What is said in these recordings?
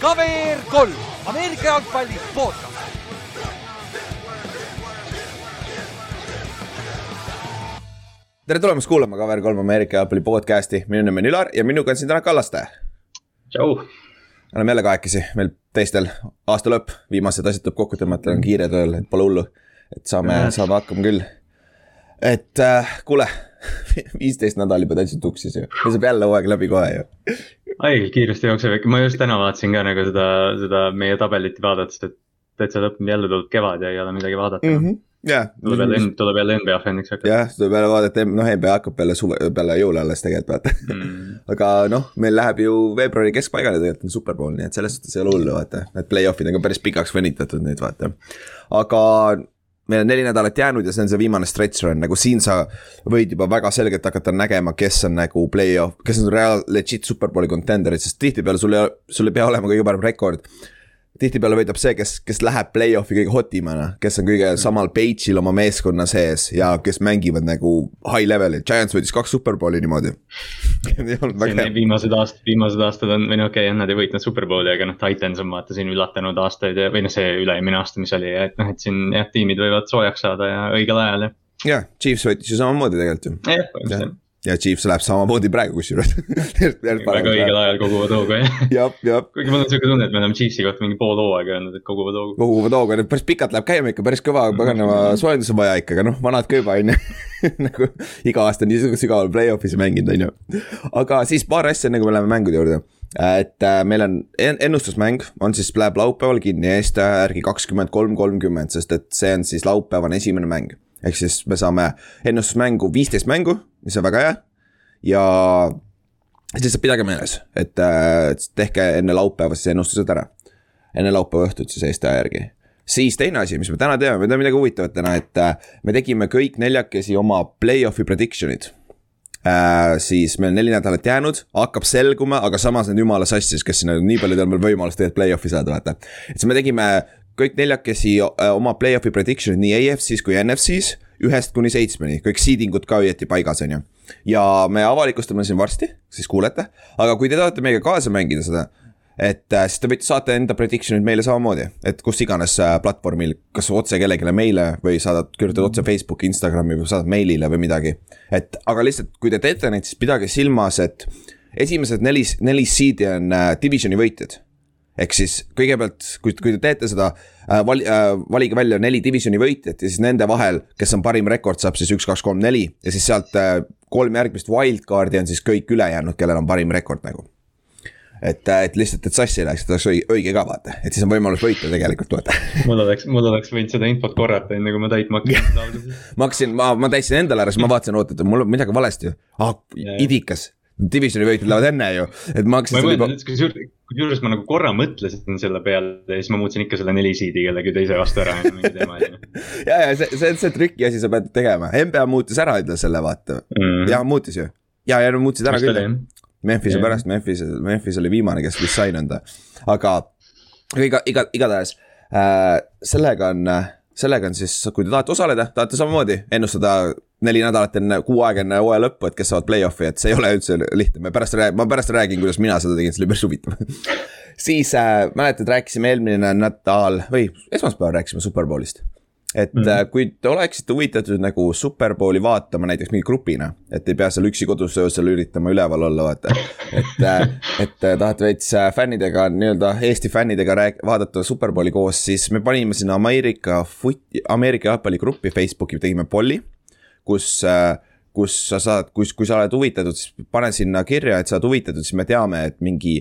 KVR kolm, Ameerika jalgpalli podcast. tere tulemast kuulama KVR3 Ameerika jalgpalli podcast'i, minu nimi on Ülar ja minuga on siin täna Kallaste. tšau. oleme jälle kahekesi, meil teistel aasta lõpp, viimased asjad tuleb kokku tõmmata, on kiire tööl, et pole hullu. et saame, saame hakkama küll. et äh, kuule, viisteist nädal juba täitsa tuksis ju, see saab jälle hooaeg läbi kohe ju. haigelt kiiresti jookseb, ma just täna vaatasin ka nagu seda, seda meie tabelit vaadates, et täitsa lõpp, jälle tuleb kevad ja ei ole midagi vaadata mm. -hmm. jah. tuleb jälle, tuleb jälle NBA fänniks hakata. jah, tuleb jälle vaadata, noh NBA hakkab peale suve, peale jõule alles tegelikult vaata mm. aga noh, meil läheb ju veebruari keskpaigale tegelikult on superpool, nii et selles suhtes ei ole hullu, vaata. Need play-off'id on ka päris pikaks venitatud nüüd vaata. aga meil on neli nädalat jäänud ja see on see viimane stretch run, nagu siin sa võid juba väga selgelt hakata nägema, kes on nagu play-off, kes on real legit superbowli contender'id, sest tihtipeale sul ei, sul ei pea olema kõige parem rekord tihtipeale võidab see, kes, kes läheb play-off'i kõige hotimana, kes on kõige samal page'il oma meeskonna sees ja kes mängivad nagu high level'il, Giants võitis kaks superbowli niimoodi. Viimased aastad, viimased aastad on, või no okei okay,, nad ei võitnud superbowli, aga noh, Titans on vaata siin üllatanud aastaid ja, või noh, see üle-eelmine aasta, mis oli, et noh, et siin jah, tiimid võivad soojaks saada ja õigel ajal ja. jah, Chiefs võitis ju samamoodi tegelikult ju. jah, põhimõtteliselt ja Chiefs läheb samamoodi praegu kusjuures väga õigel ajal koguvad hoogu jah. jah, jah. kuigi mul on siuke tunne, et me oleme Chiefsi kohta mingi pool hooaega öelnud, et koguvad hoogu. koguvad hoogu, päris pikalt läheb käima ikka, päris kõva paganama soojendus on vaja ikka, aga noh, vanad ka juba on ju nagu iga aasta nii sügaval play-off'is mänginud, on ju. aga siis paar asja, enne kui me läheme mängude juurde. et äh, meil on ennustusmäng, on siis, läheb laupäeval kinni Eesti järgi kakskümmend kolm, kolmkümmend, sest et see on siis laupäevane esimene mäng ehk siis me saame ennustusmängu viisteist mängu, mis on väga hea. ja lihtsalt pidage meeles, et tehke enne laupäeva siis ennustused ära. enne laupäeva õhtut siis Eesti aja järgi. siis teine asi, mis me täna teeme, me teeme midagi huvitavat täna, et äh, me tegime kõik neljakesi oma play-off'i prediction'id äh,. siis meil on neli nädalat jäänud, hakkab selguma, aga samas need jumala sassis, kes sinna nii paljudel on veel võimalus tegelikult play-off'i saada, vaata. et siis me tegime kõik neljakesi äh, oma play-off'i prediction'id nii AFC-s kui NFC-s, ühest kuni seitsmeni, kõik seeding ud ka õieti paigas, on ju. ja me avalikustame siin varsti, siis kuulete, aga kui te tahate meiega kaasa mängida seda, et äh, siis te võite saata enda prediction'id meile samamoodi, et kus iganes äh, platvormil, kas otse kellelegi meile või saadad, kirjutad otse Facebooki, Instagrami või saadad meilile või midagi. et aga lihtsalt, kui te teete neid, siis pidage silmas, et esimesed neli, neli seed'i on divisioni võitjad ehk siis kõigepealt, kui, kui te teete seda äh,, vali- äh,, valige välja neli divisioni võitjat ja siis nende vahel, kes on parim rekord, saab siis üks, kaks, kolm, neli ja siis sealt äh, kolm järgmist wildcard'i on siis kõik ülejäänud, kellel on parim rekord nagu. et, äh, et lihtsalt, et sassi ei läheks, et oleks õige, õige ka vaata, et siis on võimalus võita tegelikult vaata. Mul oleks, mul oleks võinud seda infot korrata, enne kui ma täitma hakkasin ma hakkasin, ma, ma täitsin endale ära, siis ma vaatasin, oot, et mul on midagi valesti. ah, idikas divisioni võitjad lähevad enne ju, et ma hakkasin. kusjuures, kusjuures ma nagu korra mõtlesin selle peale ja siis ma muutsin ikka selle neli seed'i kellegi teise vastu ära, ja, ja see, see on see trükiasi, sa pead tegema, NBA muutis ära endale selle vaata mm, -hmm. ja muutis ju. ja, ja nad muutsid ära küll. Memphise pärast, Memphis, Memphis oli viimane, kes vist sai nõnda, aga iga, iga, igatahes äh, sellega on äh, sellega on siis, kui te tahate osaleda, tahate samamoodi ennustada neli nädalat enne, kuu aega enne hooaja lõppu, et kes saavad play-off'i, et see ei ole üldse lihtne, me pärast räägime, ma pärast räägin, kuidas mina seda tegin, see oli päris huvitav. Siis äh, mäletad, rääkisime eelmine nädal või esmaspäeval rääkisime Superbowlist et mm -hmm. kui te oleksite huvitatud nagu Superbowli vaatama näiteks mingi grupina, et ei pea seal üksi kodus öösel üritama üleval olla, vaata. et, äh, et äh, tahate veits fännidega, nii-öelda Eesti fännidega rääk-, vaadata Superbowli koos, siis me panime sinna Ameerika foot-, Ameerika jalgpalligruppi Facebooki, tegime polli. kus, kus sa saad, kus, kui sa oled huvitatud, siis pane sinna kirja, et sa oled huvitatud, siis me teame, et mingi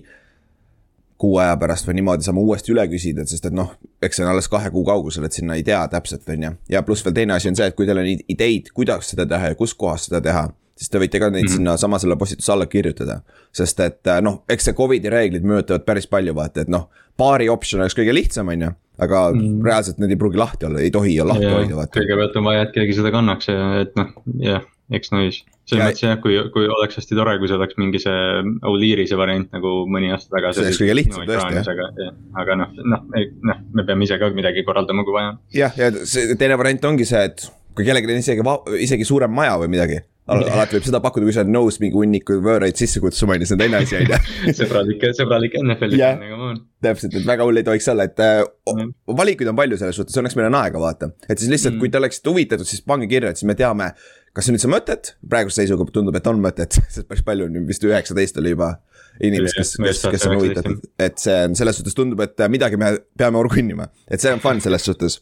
kuu aja pärast või niimoodi saame uuesti üle küsida, sest et noh, eks see on alles kahe kuu kaugusel, et sinna ei tea täpselt, on ju. ja pluss veel teine asi on see, et kui teil on ideid, kuidas seda teha ja kus kohas seda teha, siis te võite ka neid mm -hmm. sinna sama selle postituse alla kirjutada. sest et äh, noh, eks see Covidi reeglid mõjutavad päris palju, vaata, et noh, paari optsioon oleks kõige lihtsam, on ju aga mm. -hmm. reaalselt need ei pruugi lahti olla, ei tohi lahti hoida, vaata. kõigepealt on vaja, et keegi seda kannaks ja et noh, jah eks näis, selles mõttes jah, kui, kui oleks hästi tore, kui see oleks mingi see O'Leary'se variant nagu mõni aasta tagasi. see oleks kõige lihtsam tõesti jah. aga noh, noh, noh, me peame ise ka midagi korraldama, kui vaja. jah, ja see teine variant ongi see, et kui kellelgi on isegi, isegi suurem maja või midagi alati võib seda pakkuda, kui sa oled nõus mingi hunniku võõraid sisse kutsuma, on ju, see on teine asi, on ju. sõbralik, sõbralik NFL-i yeah. nagu on. täpselt, et väga hull ei tohiks olla, et mm. valikuid on palju selles suhtes, õnneks meil on aega vaata. et siis lihtsalt mm., kui te oleksite huvitatud, siis pange kirja, et siis me teame, kas on üldse mõtet, praeguse seisuga tundub, et on mõtet, sest päris palju on vist üheksateist oli juba inimest, kes, kes, kes on huvitatud, et see on selles suhtes tundub, et midagi me peame orgunnima, et see on fun selles suhtes.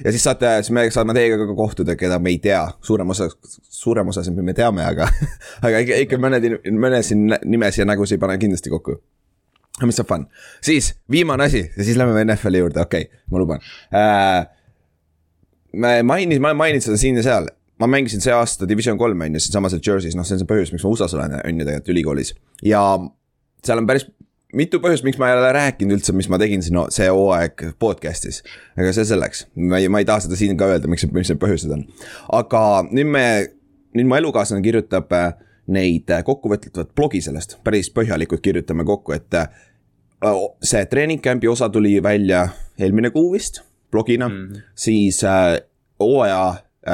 Ja siis saate, siis me saame teiega ka kohtuda, keda me ei tea, suurem osa, suurem osa me teame, aga aga ikka, ikka mõned, mõnesid nimesid ja nägusid ei pane kindlasti kokku. mis on fun, siis viimane asi ja siis lähme NFL-i juurde, okei okay,, ma luban. Äh,. me mainisin, ma olen maininud seda siin ja seal, ma mängisin see aasta Division kolm on ju, siinsamas Jersey's, noh, see on see põhjus, miks ma USA-s olen, on ju tegelikult ülikoolis ja seal on päris mitu põhjust, miks ma ei ole rääkinud üldse, mis ma tegin siin no, see hooaeg podcast'is. aga see selleks, ma ei, ma ei taha seda siin ka öelda, miks, mis need põhjused on. aga nüüd me, nüüd mu elukaaslane kirjutab äh, neid äh, kokkuvõtlivat blogi sellest, päris põhjalikult kirjutame kokku, et äh, see treening camp'i osa tuli välja eelmine kuu vist, blogina mm, -hmm. siis hooaja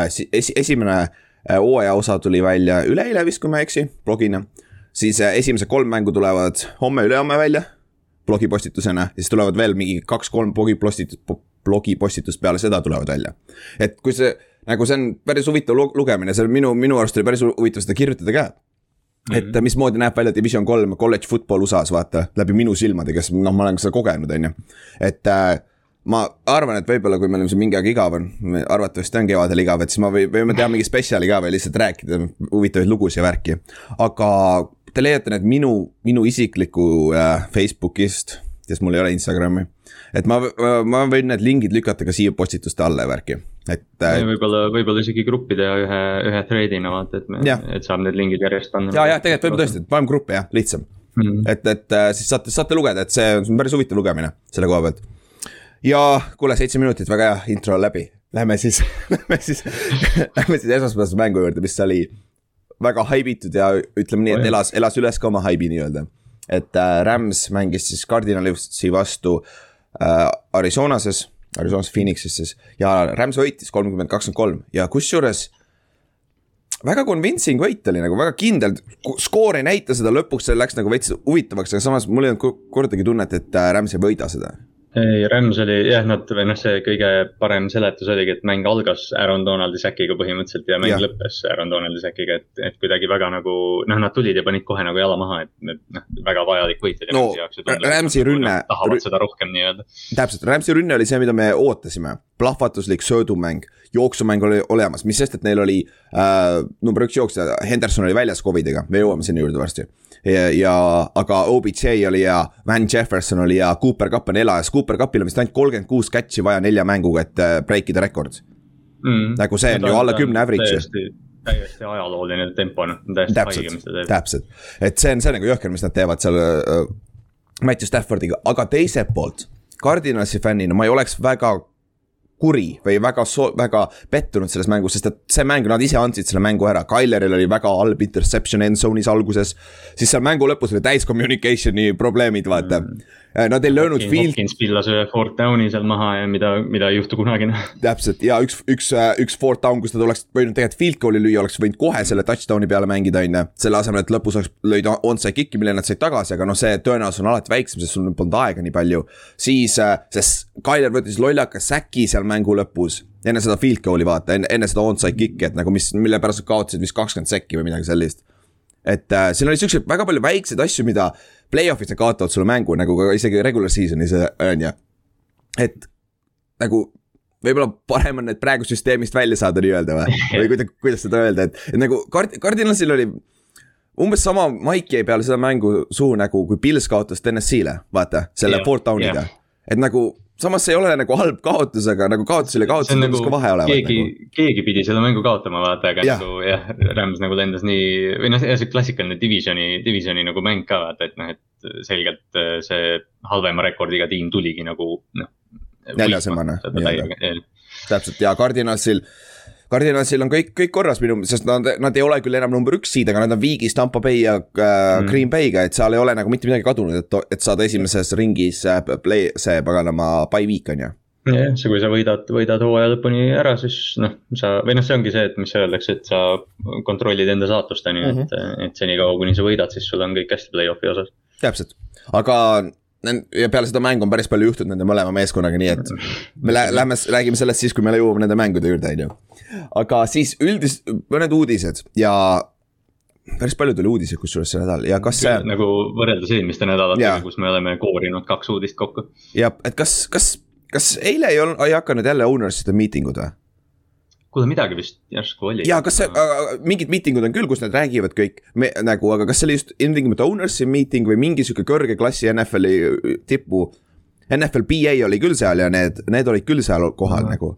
esi, esimene hooaja osa tuli välja üleeile vist, kui ma ei eksi, blogina siis äh, esimesed kolm mängu tulevad homme-ülehomme välja blogipostitusena ja siis tulevad veel mingi kaks-kolm blogipostitust, blogipostitust peale seda tulevad välja. et kui see, nagu see on päris huvitav lugemine, see on minu, minu arust oli päris huvitav seda kirjutada ka. et mm -hmm. mismoodi näeb välja Division kolm college football USA-s, vaata, läbi minu silmade, kes noh, ma olen seda kogenud, on ju, et äh, ma arvan, et võib-olla, kui meil on see mingi aeg igav on, arvatavasti on kevadel igav, et siis ma või, võime teha mingi spetsiali ka või lihtsalt rääkida huvitavaid lugusid ja värki. aga te leiate need minu, minu isikliku äh, Facebookist, sest mul ei ole Instagrami. et ma, ma võin need lingid lükata ka siia postituste alla ja värki, et äh,. võib-olla, võib-olla isegi gruppi teha ühe, ühe thread'ina vaata, et me, et saab need lingid järjest panna. ja, ja tegelikult võib tõesti, et paneme gruppi jah, lihtsam mm. -hmm. et, et äh, siis saate, saate lugeda, et see on päris huvitav lugemine selle koha pealt. Ja kuule, seitse minutit, väga hea, intro on läbi. Lähme siis lähme siis lähme siis esmaspäevase mängu juurde, mis oli väga haibitud ja ütleme nii, et elas, elas üles ka oma haibi nii-öelda. et äh, Rams mängis siis Cardinalisi vastu äh, Arizonases, Arizonas Phoenixis siis ja Rams võitis kolmkümmend, kakskümmend kolm ja kusjuures väga convincing võit oli nagu väga kindel, skoor ei näita seda lõpuks, see läks nagu veits huvitavaks, aga samas mul ei olnud kordagi tunnet, et äh, Rams ei võida seda ei, Rams oli jah, nad või noh, see kõige parem seletus oligi, et mäng algas Aaron Donaldi säkiga põhimõtteliselt ja mäng ja. lõppes Aaron Donaldi säkiga, et, et kuidagi väga nagu. noh, nad tulid ja panid kohe nagu jala maha, et noh, väga vajalik võit oli no, Ramsi jaoks. Ramsi rünne. tahavad seda rohkem nii-öelda. täpselt, Ramsi rünne oli see, mida me ootasime, plahvatuslik söödumäng, jooksumäng oli olemas, mis sest, et neil oli äh, number üks jooksja, Henderson oli väljas Covidiga, me jõuame sinna juurde varsti ja, ja aga OBJ oli hea, Van Jefferson oli hea, Cooper Cup on elajas, Cooper Cupil on vist ainult kolmkümmend kuus catch'i vaja nelja mänguga, et äh, break ida rekord mm.. nagu see on ju alla kümne average'i täiesti ajalooline tempo, noh, täiesti haige, mis ta teeb. täpselt, et see on see nagu jõhker, mis nad teevad seal äh, Matthew Staffordiga, aga teiselt poolt. Cardinalsi fännina ma ei oleks väga kuri või väga so-, väga pettunud selles mängus, sest et see mäng, nad ise andsid selle mängu ära, Tyleril oli väga halb interception end zone'is alguses. siis seal mängu lõpus oli täis communication'i probleemid, vaata. Mm.. Nad ei löönud field. Hopkins pillas ühe fourth down'i seal maha ja mida, mida ei juhtu kunagi noh. täpselt ja üks, üks, äh, üks fourth down, kus nad oleks võinud tegelikult field goal'i lüüa, oleks võinud kohe selle touchdown'i peale mängida, on ju. selle asemel, et lõpus oleks, lõid onside kick'i, mille nad said tagasi, aga noh, see tõenäosus on alati väiksem, sest sul polnud aega nii palju. siis, äh, sest Tyler võttis lollaka säki seal mängu lõpus enne seda field goal'i vaata, enne, enne seda onside kick'i, et nagu mis, mille pärast nad kaotasid vist kakskümmend sekki või midagi sellist. et äh, siin oli siukseid väga palju väikseid asju, mida play-off'is nad kaotavad sulle mängu nagu ka isegi regular season'is on ju. et nagu võib-olla parem on need praegu süsteemist välja saada nii-öelda või, või kuidas, kuidas seda öelda, et, et nagu Card-, Cardinalsil oli umbes sama maik jäi peale seda mängu suhu nagu, kui Pils kaotas TNS-ile, vaata, selle yeah, fourth down'iga. Yeah.. et nagu samas see ei ole nagu halb kaotus, aga nagu kaotus üle kaotusel tundus nagu, ka vahe olevat. keegi nagu., keegi pidi selle mängu kaotama, vaata, aga ja. nagu jah, Rams nagu lendas nii, või noh, see klassikaline divisioni, divisioni nagu mäng ka vaata, et noh, et selgelt äh, see halvema rekordiga tiim tuligi nagu noh. näljasemana. täpselt ja Cardinalsil Cardinalsil on kõik, kõik korras minu, sest nad, nad ei ole küll enam number üks seed, aga nad on viigis Tampa Bay ja äh, mm. Green Bay'ga, et seal ei ole nagu mitte midagi kadunud, et, et saada esimeses ringis äh, play, see paganama by week on ju. jah, see, kui sa võidad, võidad hooaja lõpuni ära, siis noh, sa või noh, see ongi see, et mis öeldakse, et sa kontrollid enda saatust, on ju, et, mhm. et senikaua, kuni sa võidad, siis sul on kõik hästi play-off'i osas. täpselt, aga ja peale seda mängu on päris palju juhtunud nende mõlema meeskonnaga, nii et me lä lähme, räägime sellest siis, kui me jõuame nende mängude juurde, on ju. aga siis üldis-, mõned uudised ja päris palju tuli uudiseid kusjuures see nädal ja kas see. nagu võrreldes eelmiste nädalatega, kus me oleme koorinud kaks uudist kokku. jah, et kas, kas, kas eile ei olnud, ei hakanud jälle owners'ide miitingud või? Kuule, midagi vist järsku oli. ja kas see äh,, mingid miitingud on küll, kus nad räägivad kõik me, nagu, aga kas see oli just ilmtingimata owners'i meeting või mingi sihuke kõrge klassi NFL-i tipu. NFL BA oli küll seal ja need, need olid küll seal kohal nagu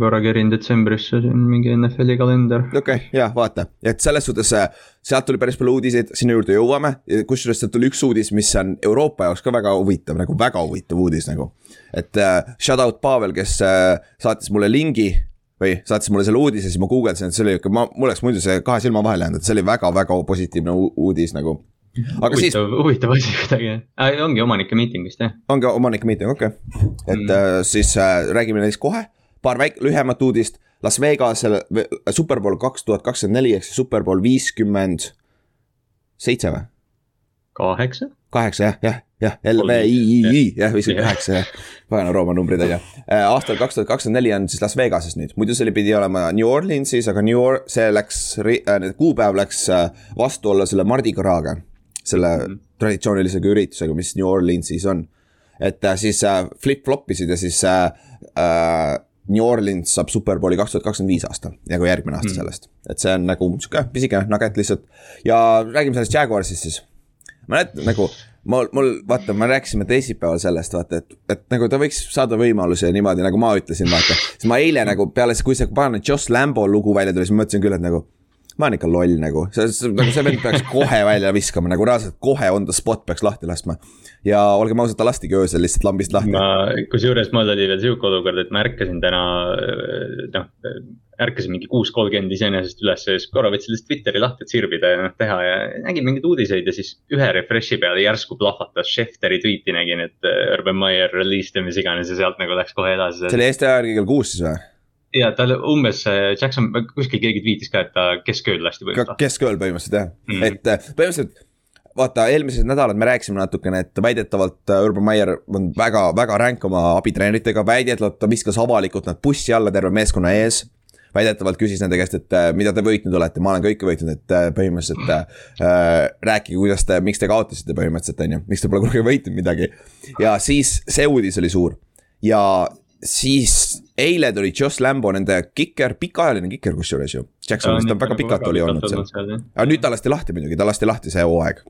korra kerin detsembrisse, see on mingi NFL-i kalender. okei okay,, jah, vaata, et selles suhtes äh, sealt tuli päris palju uudiseid, sinna juurde jõuame, kusjuures sealt tuli üks uudis, mis on Euroopa jaoks ka väga huvitav, nagu väga huvitav uudis nagu. et uh, shout out Pavel, kes uh, saatis mulle lingi või saatis mulle selle uudise, siis ma guugeldasin, et see oli ikka, ma, mul oleks muidu see kahe silma vahele jäänud, et see oli väga-väga positiivne uudis nagu. aga huvitav, siis. huvitav asi kuidagi äh,, ongi omanike miiting vist jah? ongi omanike miiting, okei okay., et mm. äh, siis äh, räägime neist kohe paar väik-, lühemat uudist. Las Vegasel Superbowl kaks tuhat kakskümmend neli ehk siis Superbowl viiskümmend seitse või? kaheksa. kaheksa jah, jah, jah, LVII, jah, viiskümmend kaheksa jah. pagana Rooma numbrid on ju. Äh, aastal kaks tuhat kakskümmend neli on siis Las Vegases nüüd, muidu see oli, pidi olema New Orleansis, aga New Or-, see läks äh,, kuupäev läks äh, vastuollu selle Mardi Gras-ga. selle mm -hmm. traditsioonilise üritusega, mis New Orleansis on. et siis flip-flop isid ja siis äh, New Orleans saab Superbowli kaks tuhat kakskümmend viis aastal, nagu järgmine aasta mm. sellest. et see on nagu sihuke pisike nugget lihtsalt ja räägime sellest Jaguarsist siis. ma mäletan nagu, mul, mul vaata, me rääkisime teisipäeval sellest, vaata, et, et nagu ta võiks saada võimaluse niimoodi, nagu ma ütlesin, vaata. siis ma eile nagu peale, kui see Joss Lambo lugu välja tuli, siis ma mõtlesin küll, et nagu ma olen ikka loll nagu, nagu see vend peaks kohe välja viskama, nagu reaalselt kohe on the spot peaks lahti laskma. ja olgem ausad, ta lastigi öösel lihtsalt lambist lahti. ma, kusjuures mul oli veel sihuke olukord, et ma ärkasin täna, noh, ärkasin mingi kuus kolmkümmend iseenesest üles ja siis korra võtsin lihtsalt Twitteri lahti, et sirvida ja noh teha ja nägin mingeid uudiseid ja siis ühe refresh'i peale järsku plahvatas Schefteri tweet'i nägin, et äh, Urban Meyer released ja mis iganes ja sealt nagu läks kohe edasi. see oli Eesti aja järgi kell kuus siis või? Ja tal umbes Jackson, kuskil keegi tweetis ka, et ta keskööl lasti põhimõtteliselt. keskööl põhimõtteliselt jah mm., et äh, põhimõtteliselt vaata, eelmised nädalad me rääkisime natukene, et väidetavalt äh, Urban Meyer on väga, väga ränk oma abitreeneritega, väidetavalt ta viskas avalikult nad bussi alla terve meeskonna ees. väidetavalt küsis nende käest, et äh, mida te võitnud olete, ma olen kõike võitnud, et põhimõtteliselt äh, rääkige, kuidas te, miks te kaotasite põhimõtteliselt, on ju, miks te pole kunagi võitnud midagi. ja siis see uudis oli suur ja siis eile tuli Joss Lambo, nende kiker, pikaajaline kiker kusjuures ju. Jacksonist on väga pikalt oli olnud seal, aga nüüd ta lasti lahti muidugi, ta lasti lahti see hooaeg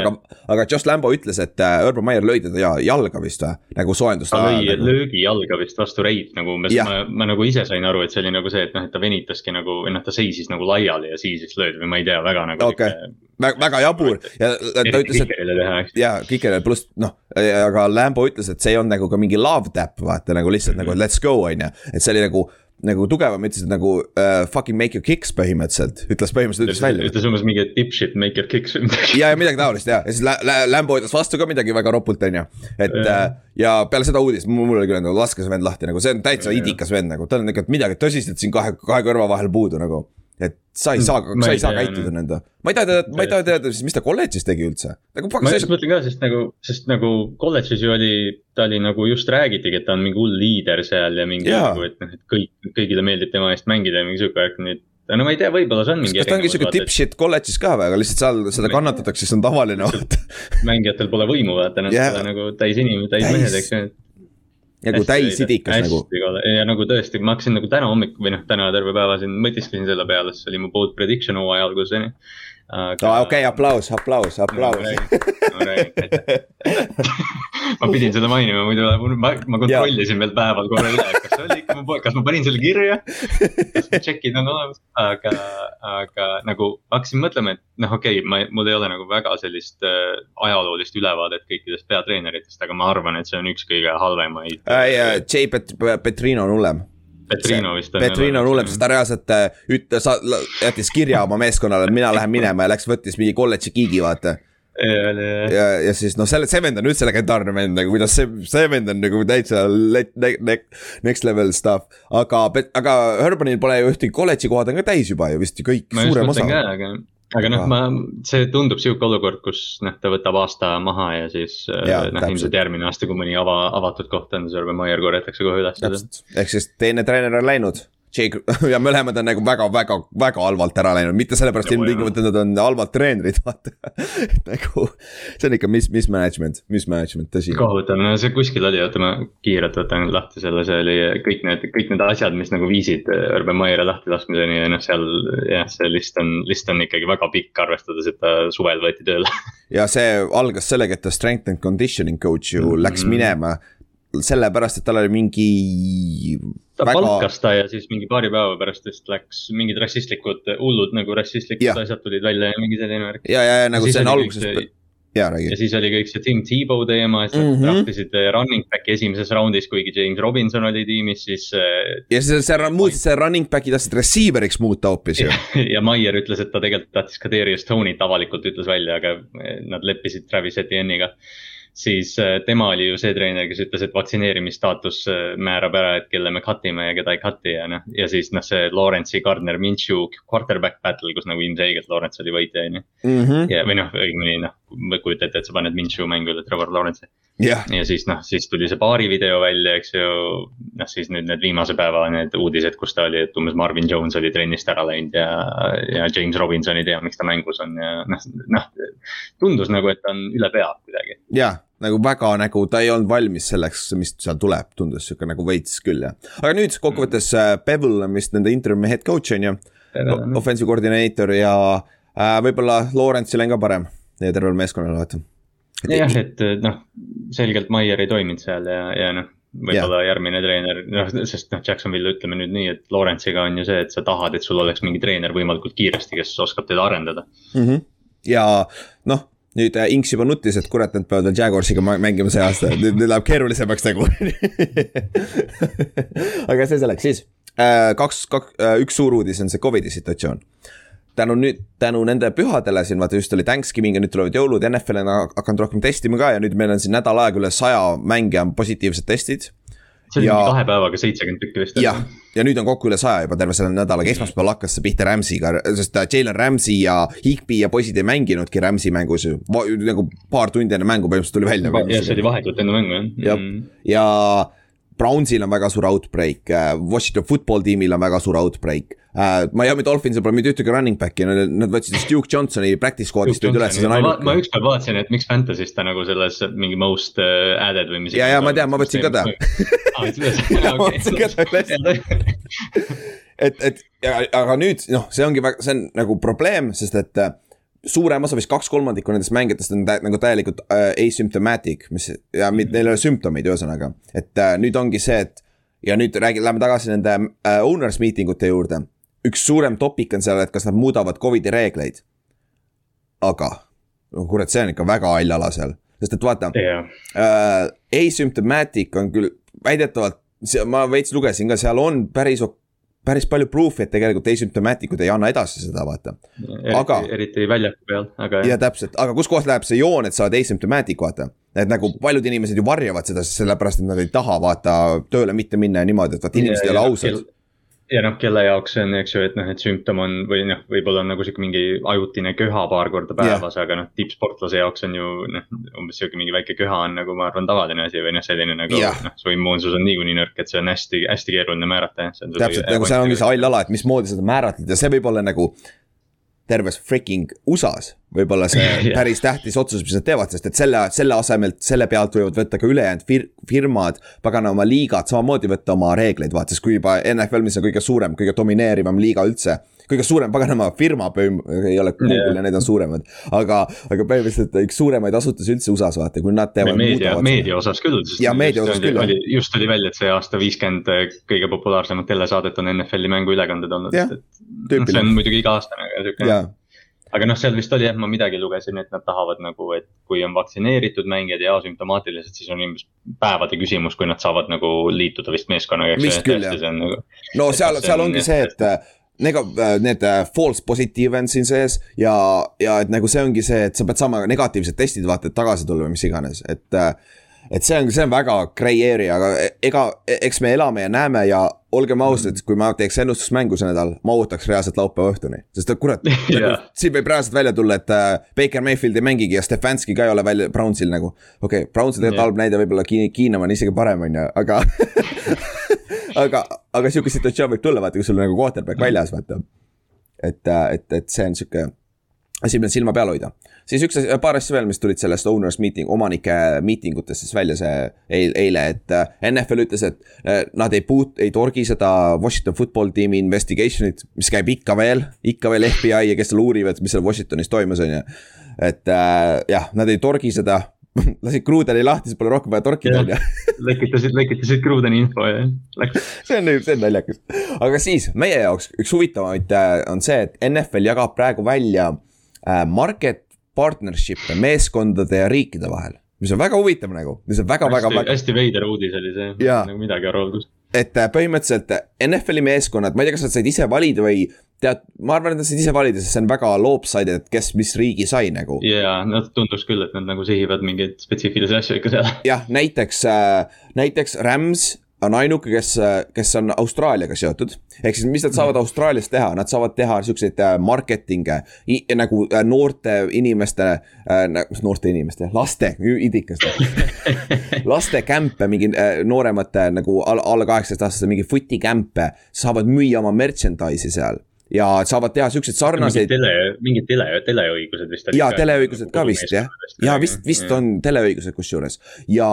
aga, aga Josh Lambo ütles, et äh, Urban Meyer lõi teda jalga vist või, nagu soojendust. ta lõi nagu... löögi jalga vist vastu reid nagu umbes, ma, ma nagu ise sain aru, et see oli nagu see, et noh, et ta venitaski nagu, noh, ta seisis nagu laiali ja siis vist löödi või ma ei tea, väga nagu. okay., väga, väga jabur ja ta ütles, et. jaa, kikerile pluss noh, aga Lambo ütles, et see ei olnud nagu ka mingi love tap, vaata nagu lihtsalt mm -hmm. nagu let's go on ju, et see oli nagu nagu tugevam, ütles, et nagu uh, fucking make your kicks põhimõtteliselt, ütles põhimõtteliselt, ütles välja. ütles umbes mingi dipshit make your kicks või midagi. ja, ja midagi taolist ja, ja siis Lambo ütles vastu ka midagi väga ropult, on ju. et ja. Uh, ja peale seda uudist, mul oli küll nagu laske see vend lahti nagu, see on täitsa idikas vend nagu, tal on ikka midagi tõsist siin kahe, kahe kõrva vahel puudu nagu et sa ei saa, sa ei saa käituda nende, ma ei taha teada, ma ei taha teada siis, mis ta kolledžis tegi üldse. nagu ma just mõtlen ka, sest nagu, sest nagu kolledžis ju oli, ta oli nagu just räägitigi, et ta on mingi hull liider seal ja mingi nagu, et noh, et kõik, kõigile meeldib tema eest mängida ja mingi sihuke värk, nii et no ma ei tea, võib-olla see on mingi. kas ta ongi siuke dipshit kolledžis ka või, aga lihtsalt seal seda kannatatakse, see on tavaline vaata. mängijatel pole võimu vaata, nad yeah. pole nagu täis inimesed, täis mehed, eks ju nagu täissidikas nagu. ja nagu tõesti, ma hakkasin nagu täna hommikul või noh, täna terve päeva siin mõtisklesin selle peale, see oli mu bold prediction hooaja aga.... okei, aplaus, aplaus, aplaus. ma pidin seda mainima, muidu ma, ma kontrollisin veel päeval korra üle, kas see oli ikka mu poeg, kas ma panin selle kirja. kas check'id on olemas, aga, aga nagu hakkasin mõtlema, et noh, okei okay,, ma, mul ei ole nagu väga sellist äh, ajaloolist ülevaadet kõikidest peatreeneritest, aga ma arvan, et see on üks kõige halvemaid äh,. J Pet-, Petrino on hullem Petrino vist on. Petrino on hullem, sest ta reaalselt äh, üt-, sa-, jättis kirja oma meeskonnale, et mina lähen minema ja läks, võttis mingi kolledži kiigi, vaata. Ja, ja, siis noh, selle, see vend on üldse legendaarne vend nagu kuidas see, see vend on nagu täitsa let, ne, ne, next level stuff. aga, aga Urbanil pole ju ühtegi kolledži kohad on ka täis juba ju vist ju kõik, suurem osa. aga, aga noh, ma, see tundub sihuke olukord, kus noh, ta võtab aasta maha ja siis äh, noh, ilmselt järgmine aasta, kui mõni ava, avatud koht on, siis Urban Meyer korjatakse kohe üles. ehk siis teine treener on läinud Jake ja mõlemad on nagu väga-väga-väga halvalt ära läinud, mitte sellepärast ilmtingimata nad on halvad treenerid, vaata nagu see on ikka mis, mismanagement, mismanagement, tõsi. kohutav, no see kuskil oli, oota ma kiirelt võtan lahti selle, see oli kõik need, kõik need asjad, mis nagu viisid Urban Meyeri lahtilaskmiseni ja noh, seal jah, see list on, list on ikkagi väga pikk, arvestades, et ta suvel võeti tööle ja see algas sellega, et ta strength and conditioning coach ju mm -hmm. läks minema sellepärast, et tal oli mingi. Ta väga... palkas ta ja siis mingi paari päeva pärast vist läks mingid rassistlikud, hullud nagu rassistlikud ja. asjad tulid välja ja mingi selline värk. ja, ja, ja nagu see on alguses see... ja, räägi. ja siis oli kõik see Tim Tebow teema, et nad mm -hmm. draftisid eh, running back'i esimeses raundis, kuigi James Robinson oli tiimis, siis. Eh, ja see, see muuseas, see running back'i tahtsid receiver'iks muuta hoopis ju. ja Maier ütles, et ta tegelikult tahtis ka Darius Tony't avalikult ütles välja, aga nad leppisid Travis Etienne'iga siis äh, tema oli ju see treener, kes ütles, et vaktsineerimisstaatus äh, määrab ära, et kelle me cut ime ja keda ei cut'i ja noh. ja siis noh, see Lawrence'i, Gardner Minshew quarterback battle, kus nagu ilmselgelt Lawrence oli võitja, on ju. Mhm. ja, või noh, õigemini noh, kujuta ette, et sa paned Minshew mängu üle Trevor Lawrence'i yeah.. ja siis noh, siis tuli see paari video välja, eks ju. noh, siis nüüd need viimase päeva need uudised, kus ta oli, et umbes Marvin Jones oli trennist ära läinud ja, ja James Robinson ei tea, miks ta mängus on ja noh, noh. tundus nagu, et ta on üle pea kuidagi. jah nagu väga nagu ta ei olnud valmis selleks, mis seal tuleb, tundus sihuke nagu veits küll jah. aga nüüd kokkuvõttes äh, Bevel on vist nende interim'i head coach on ju. Offensive koordineeter ja äh, võib-olla Lawrence'il on ka parem ja tervel meeskonnal vaata. jah, et noh, selgelt Maier ei toiminud seal ja, ja noh võib-olla yeah. järgmine treener, noh, sest noh, Jacksonville ütleme nüüd nii, et Lawrence'iga on ju see, et sa tahad, et sul oleks mingi treener võimalikult kiiresti, kes oskab teda arendada mm. -hmm. ja noh, nüüd äh, Inks juba nutis, et kurat, nad peavad veel Jaguarsiga mängima see aasta, nüüd, läheb keerulisemaks nagu. Aga see selleks, siis. Äh, kaks, kaks, äh, üks suur uudis on see Covidi situatsioon. tänu nüüd, tänu nende pühadele siin vaata just oli Thanksgiving ja nüüd tulevad jõulud, NFL on hakanud rohkem testima ka ja nüüd meil on siin nädal aega üle saja mängija on positiivsed testid see oli ja... kahe päevaga seitsekümmend tükki vist. jah, ja nüüd on kokku üle saja juba terve selle nädalaga, esmaspäeval hakkas see pihta Rams'iga, sest Jalen Rams'i ja Higby ja poisid ei mänginudki Rams'i mängus ju, nagu paar tundi enne mängu põhimõtteliselt tuli välja. jah, see oli vahetult enne mängu jah. mm. ja Brownsil on väga suur outbreak, äh, Washington football tiimil on väga suur outbreak uh,. Miami Dolphinsil pole mitte ühtegi running back'i, nad, võtsid just Duke Johnsoni practice squad'ist tulid üles, see on ainuke. ma ükspäev vaatasin, et miks Fantasy's ta nagu selles mingi most uh, added või mis. ja, ja ma tean, ma võtsin ka ta. et, et aga nüüd noh, see ongi väga, see on nagu probleem, sest et suurem osa, vist kaks kolmandikku nendest mängijatest on tä, nagu täielikult äh, asymptomatic, mis ja neil ei ole sümptomeid, ühesõnaga. et äh, nüüd ongi see, et ja nüüd räägi-, lähme tagasi nende äh, owners meeting ute juurde. üks suurem topik on seal, et kas nad muudavad Covidi reegleid. aga, kurat, see on ikka väga hall ala seal, sest et vaata yeah. äh,. Asymptomatic on küll väidetavalt, ma veits lugesin ka, seal on päris päris palju proof'i, et tegelikult asymptomatic'ud ei anna edasi seda, vaata. aga. eriti väljaku peal, aga. ja täpselt, aga kuskohast läheb see joon, et sa oled asymptomatic, vaata. et nagu paljud inimesed ju varjavad seda, sellepärast et nad ei taha vaata tööle mitte minna ja niimoodi, et vaata inimesed ja, ei ole ausad ja noh, kelle jaoks see on, eks ju, et noh, et sümptom on või noh, võib-olla on nagu sihuke mingi ajutine köha paar korda päevas yeah., aga noh, tippsportlase jaoks on ju noh, umbes sihuke mingi väike köha on nagu ma arvan, tavaline asi või noh, selline nagu yeah. noh, su immuunsus on niikuinii nõrk, et see on hästi, hästi keeruline määrata. täpselt, nagu seal ongi see hall ala, et mismoodi seda määratleda ja see võib olla nagu terves freaking USA-s võib-olla see päris tähtis otsus, mis nad teevad, sest et selle, selle asemelt, selle pealt võivad võtta ka ülejäänud fir-, firmad, pagana oma liigad samamoodi võtta oma reegleid, vaata, sest kui juba NFL, mis on kõige suurem, kõige domineerivam liiga üldse kõige suurem paganama firma, ei ole Google yeah. ja need on suuremad. aga, aga põhimõtteliselt üks suuremaid asutusi üldse USA-s vaata, kui nad teevad. meedia, meedia osas küll. ja meedia osas küll. just tuli välja, et see aasta viiskümmend kõige populaarsemat telesaadet on NFL-i mänguülekanded olnud. Noh, see on muidugi iga-aastane, aga sihuke aga noh, seal vist oli jah, ma midagi lugesin, et nad tahavad nagu, et kui on vaktsineeritud mängijad ja asümptomaatilised, siis on umbes päevade küsimus, kui nad saavad nagu liituda vist meeskonnaga. vist küll jah. Nagu, no seal, seal ongi see, et nega-, need äh, false positive on siin sees ja, ja et nagu see ongi see, et sa pead saama negatiivsed testid, vaata, et tagasi tulla või mis iganes, et. et see on, see on väga gray area, aga e- ega, eks me elame ja näeme ja olgem ausad, kui ma teeks ennustusmängu see nädal, ma ootaks reaalselt laupäeva õhtuni, sest kurat nagu, Jaa. siin võib reaalselt välja tulla, et äh, Baker Mayfield ei mängigi ja Stefanski ka ei ole välja Brownsil nagu. okei okay,, Brownsil tegelikult halb näide, võib-olla Keenum on isegi parem, on ju, aga aga, aga sihuke situatsioon võib tulla, vaata, kui sul on nagu quarterback väljas, vaata. et, et, et see on sihuke asi, millel silma peal hoida. siis üks asi, paar asja veel, mis tulid sellest owners meeting, omanike miitingutest siis välja see eil, eile, et äh, NFL ütles, et äh, nad ei puut-, ei torgi seda Washington football tiimi investigation'it, mis käib ikka veel, ikka veel FBI ja kes seal uurivad, mis seal Washingtonis toimus, on ju. et äh, jah, nad ei torgi seda, lasid Krudeni lahti, siis pole rohkem vaja torkida, on ju. lekitasid, lekitasid Krudeni info ja läks. see on, see on naljakas. aga siis meie jaoks üks huvitavamaid äh, on see, et NFL jagab praegu välja äh, market partnership'e meeskondade ja riikide vahel. mis on väga huvitav nagu, mis on väga, väga, hästi, väga, hästi veider uudis oli see, Jaa. nagu midagi aru olnud. et äh, põhimõtteliselt NFL-i meeskonnad, ma ei tea, kas nad said ise valida või tead, ma arvan, et nad said ise valida, sest see on väga lopsided, et kes mis riigi sai nagu. ja, no tunduks küll, et nad nagu sihivad mingeid spetsiifilisi asju ikka seal. jah, näiteks äh,, näiteks Rams on ainuke, kes, kes on Austraaliaga seotud. ehk siis, mis nad saavad Austraalias teha, nad saavad teha siukseid äh, marketing'e nagu äh, noorte inimeste äh,, noorte inimeste, laste, idikas. laste kämpe, mingi äh, nooremate nagu alla, alla kaheksateist aastaste mingi footi kämpe, saavad müüa oma merchandise'i seal ja saavad teha siukseid sarnaseid tele, mingid tele, teleõigused vist. jaa, teleõigused ka vist jah, jaa vist, vist. on teleõigused kusjuures ja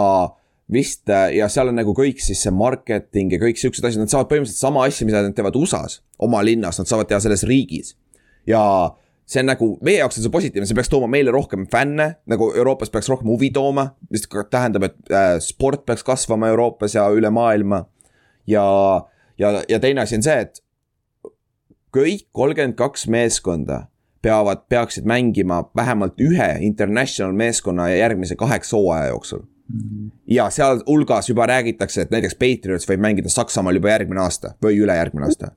vist äh, ja seal on nagu kõik siis see marketing ja kõik siuksed asjad, nad saavad põhimõtteliselt sama asja, mida nad teevad USA-s, oma linnas, nad saavad teha selles riigis. ja see on nagu meie jaoks on see positiivne, see peaks tooma meile rohkem fänne, nagu Euroopas peaks rohkem huvi tooma, mis tähendab, et äh, sport peaks kasvama Euroopas ja üle maailma. ja, ja, ja teine asi on see, et kõik kolmkümmend kaks meeskonda peavad, peaksid mängima vähemalt ühe international meeskonna järgmise kaheksa hooaja jooksul. Ja sealhulgas juba räägitakse, et näiteks Patriots võib mängida Saksamaal juba järgmine aasta või ülejärgmine aasta.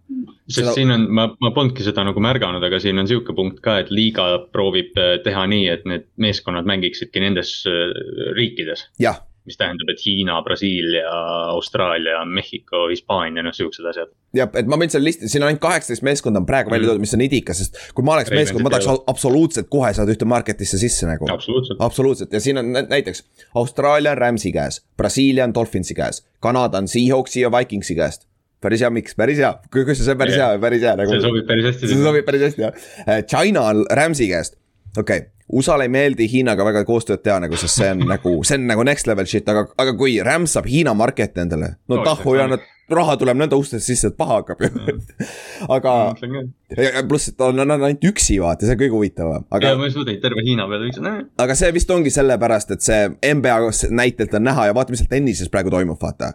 sest Seda- siin on, ma, ma polnudki seda nagu märganud, aga siin on sihuke punkt ka, et liiga proovib äh, teha nii, et need meeskonnad mängiksidki nendes äh, riikides. jah, mis tähendab, et Hiina, Brasiilia, Austraalia, Mehhiko, Hispaania, noh siuksed asjad. jah, et ma võin selle listi, siin on ainult kaheksateist meeskonda on praegu välja toodud, mis on idikas, sest kui ma oleks meeskond, ma tahaks absoluutselt kohe saada ühte market'isse sisse nagu. absoluutselt. ja siin on nä- näiteks Austraalia on Ramsi käes, Brasiilia on Dolphinsi käes, Kanada on Seahawksi ja Vikingsi käest. päris hea, miks, päris hea, kuidas see on päris hea, päris hea nagu. see sobib päris hästi. see sobib päris hästi jah. China on Ramsi käest, okei okay., USA-le ei meeldi Hiinaga väga koostööd teha nagu, sest see on nagu, see on nagu next level shit, aga, aga kui Rams saab Hiina market'i endale, no No, tahhu ja nad, raha tuleb nende ustest sisse, et paha hakkab ju. aga, pluss, et on, on, on ainult üksi vaata, see on kõige huvitavam, ja aga, ma ei suuda terve Hiina peale noh. aga see vist ongi sellepärast, et see NBA näitelt on näha ja vaata, mis seal tennises praegu toimub, vaata.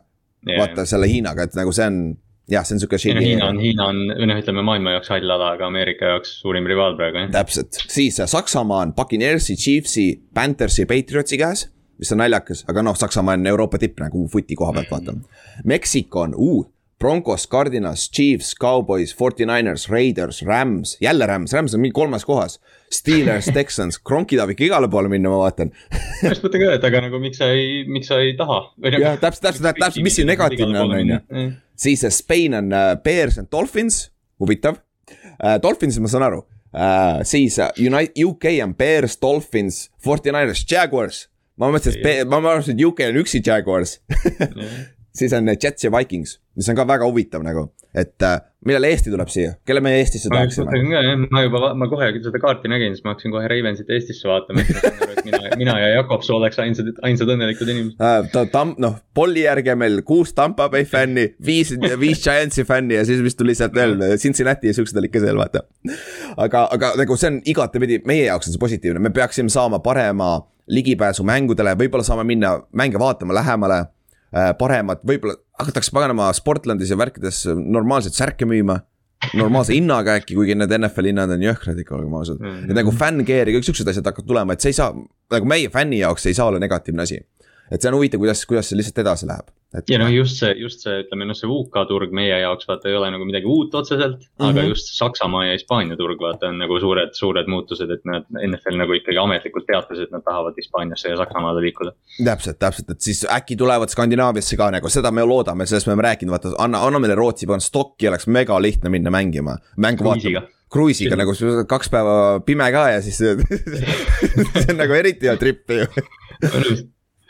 vaata selle Hiinaga, et nagu see on, jah, see on sihuke Hiina on. Hiina on, või noh, ütleme maailma jaoks hall ala, aga Ameerika jaoks suurim rivaal praegu jah. täpselt, siis äh, Saksamaa on Buccaneersi, Chiefsi, Panthersi, Patriotsi käes, mis on naljakas, aga noh, Saksamaa on Euroopa tipp nagu footi koha pealt vaata. Meksiko on uh, Broncos, Cardinals, Chiefs, Cowboys, Forty Niners, Raiders, Rams, jälle Rams, Rams on mingi kolmas kohas. Steelers, Texans, Kronki tahab ikka igale poole minna, ma vaatan. ma just mõtlen ka, et aga nagu miks sa ei, miks sa ei taha. Jah, täpselt- täpselt- täpselt, mis siin negatiivne on, on ju.. Siis Spain on äh, Bears and Dolphins, huvitav äh,. Dolphins ma saan aru äh,, siis United, UK on Bears, Dolphins, Forty Niners, Jaguars. ma mõtlesin, et, ma arvasin, et UK on üksi Jaguars siis on äh, Jets ja Vikings, mis on ka väga huvitav nagu, et äh, millal Eesti tuleb siia, kelle me Eestisse tahaksime? ma juba, ma kohe seda kaarti nägin, siis ma hakkasin kohe Ravensit Eestisse vaatama, et mina, mina ja Jakob Soo oleks ainsad, ainsad õnnelikud inimesed. Uh, ta tam-, noh, Polli järgi on meil kuus Tampa Bay fänni, viis, viis Giantsi fänni ja siis vist tuli sealt veel Cincinnati ja siuksed olid ka seal, vaata. aga, aga nagu see on igatepidi, meie jaoks on see positiivne, me peaksime saama parema ligipääsu mängudele, võib-olla saame minna mänge vaatama lähemale. paremad, võib-olla hakatakse paganama Sportlandis ja värkides normaalseid särke müüma normaalse hinnaga äkki, kuigi need NFL hinnad on jõhkrad ikka, olgem ausad mm. -hmm. et nagu fänn-gear ja kõik siuksed asjad hakkavad tulema, et see ei saa, nagu meie fänni jaoks see ei saa olla negatiivne asi. et see on huvitav, kuidas, kuidas see lihtsalt edasi läheb. Et. ja noh, just see, just see, ütleme noh, see UK turg meie jaoks vaata ei ole nagu midagi uut otseselt mm, -hmm. aga mhm. just Saksamaa ja Hispaania turg vaata on nagu suured, suured muutused, et nad, NFL nagu ikkagi ametlikult teatas, et nad tahavad Hispaaniasse ja Saksamaale liikuda. täpselt, täpselt, et siis äkki tulevad Skandinaaviasse ka nagu, seda me loodame, sellest me oleme rääkinud, vaata anna, anna meile Rootsi, panna stokki, oleks mega lihtne minna mängima, mängu vaatama kruiisiga nagu kaks päeva pime ka ja siis see on nagu eriti hea trip ju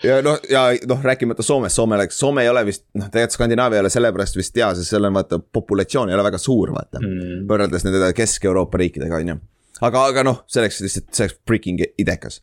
ja noh, ja noh, rääkimata Soomest, Soome läks, Soome ei ole vist noh, tegelikult Skandinaavia ei ole sellepärast vist hea, sest seal on vaata populatsioon ei ole väga suur, vaata mm.. võrreldes nende Kesk-Euroopa riikidega, on ju. aga, aga noh, selleks lihtsalt, see oleks freaking idekas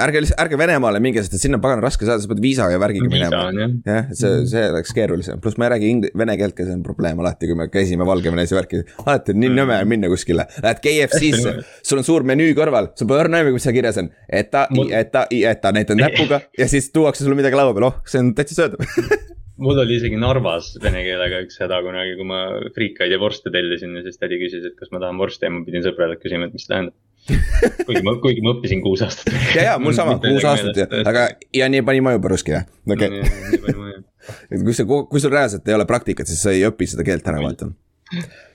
ärge ärge Venemaale minge, sest et sinna on pagan raske saada, sa pead viisa ja värgiga minema. jah, see, mm. see oleks keerulisem, pluss ma ei räägi ing-, vene keelt ka, see on probleem alati, kui me käisime Valgevenes ja värki. alati on nii mm. nõme minna kuskile, lähed KFC-sse, sul on suur menüü kõrval, sul pole õrna aimu, mis seal kirjas on. ETA, ETA, ETA, näitad näpuga ja siis tuuakse sulle midagi laua peale, oh, see on täitsa söödav mul oli isegi Narvas vene keelega üks häda kunagi, kui ma friikaid ja vorste tellisin ja siis tädi küsis, et kas ma tahan vorsti ja ma pidin sõbrale küsima, et mis tähendab kuigi ma, kuigi ma õppisin kuus aastat. Ja, ja mul sama, kuus aastat ja, aga ja nii pani maju päruski jah, okei. et kui sa, kui sul reaalselt ei ole praktikat, siis sa ei õpi seda keelt ära, vaata.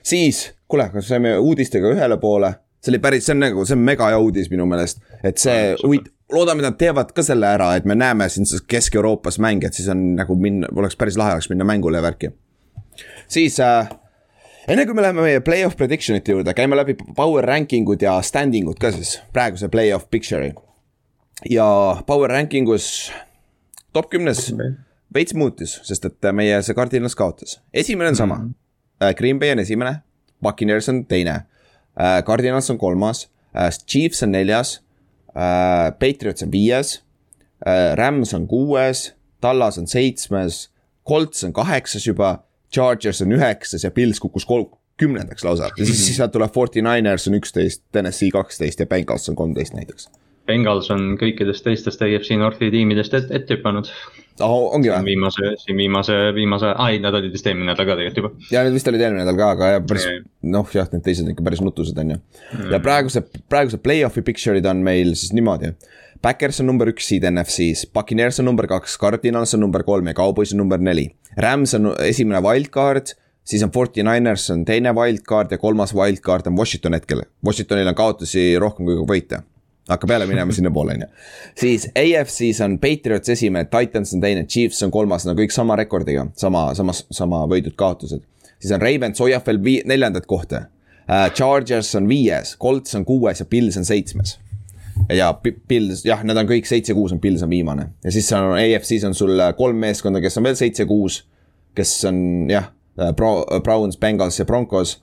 siis, kuule, kas saime uudistega ühele poole, see oli päris, see on nagu, see on mega hea uudis minu meelest, et see huvit-, loodame, nad teevad ka selle ära, et me näeme siin Kesk-Euroopas mänge, et siis on nagu minna, oleks päris lahe oleks minna mängule ja värki. siis äh, enne kui me läheme meie play-off prediction ite juurde, käime läbi power ranking ud ja standing ud ka siis, praeguse play-off picture'i. ja power ranking us top kümnes veits muutis, sest et meie see Cardinals kaotas, esimene on sama mm. -hmm. Green Bay on esimene, Buccaneers on teine, äh, Cardinals on kolmas, äh, Chiefs on neljas, Patriots on viies, Rams on kuues, Tallas on seitsmes, Colts on kaheksas juba Chargers on üheksas ja Pils kukkus kolm, kümnendaks lausa ja siis, siis sealt tuleb Forty Niners on üksteist, Tennessee kaksteist ja Bengals on kolmteist näiteks. Bengals on kõikidest teistest AFC Northi tiimidest ette et hüpanud oh,. ongi või? viimase, siin viimase, viimase, aa ei, nad olid vist eelmine nädal ka tegelikult juba. ja need vist olid eelmine nädal ka, aga jah, päris noh, jah, need teised on ikka päris nutused, on ju. ja praeguse, praeguse play-off'i picture'id on meil siis niimoodi. Backers on number üks seed NFC-s, Buccaneers on number kaks, Cardinals on number kolm ja Cowboys on number neli. Rams on esimene wildcard, siis on Forty Niners on teine wildcard ja kolmas wildcard on Washington hetkel. Washingtonil on kaotusi rohkem kui võite hakkab jälle minema sinnapoole, on ju. siis AFC-s on Patriots esimene, Titans on teine, Chiefs on kolmas, no kõik sama rekordiga, sama, sama, sama võidud-kaotused. siis on Ravens hoiab veel vii-, neljandat kohta uh,. Chargers on viies, Colts on kuues ja Pils on seitsmes. Ja Pils, jah, need on kõik seitse-kuus on Pils on viimane ja siis on AFC-s on sul kolm meeskonda, kes on veel seitse-kuus. kes on jah, Browns, Bengals ja Broncos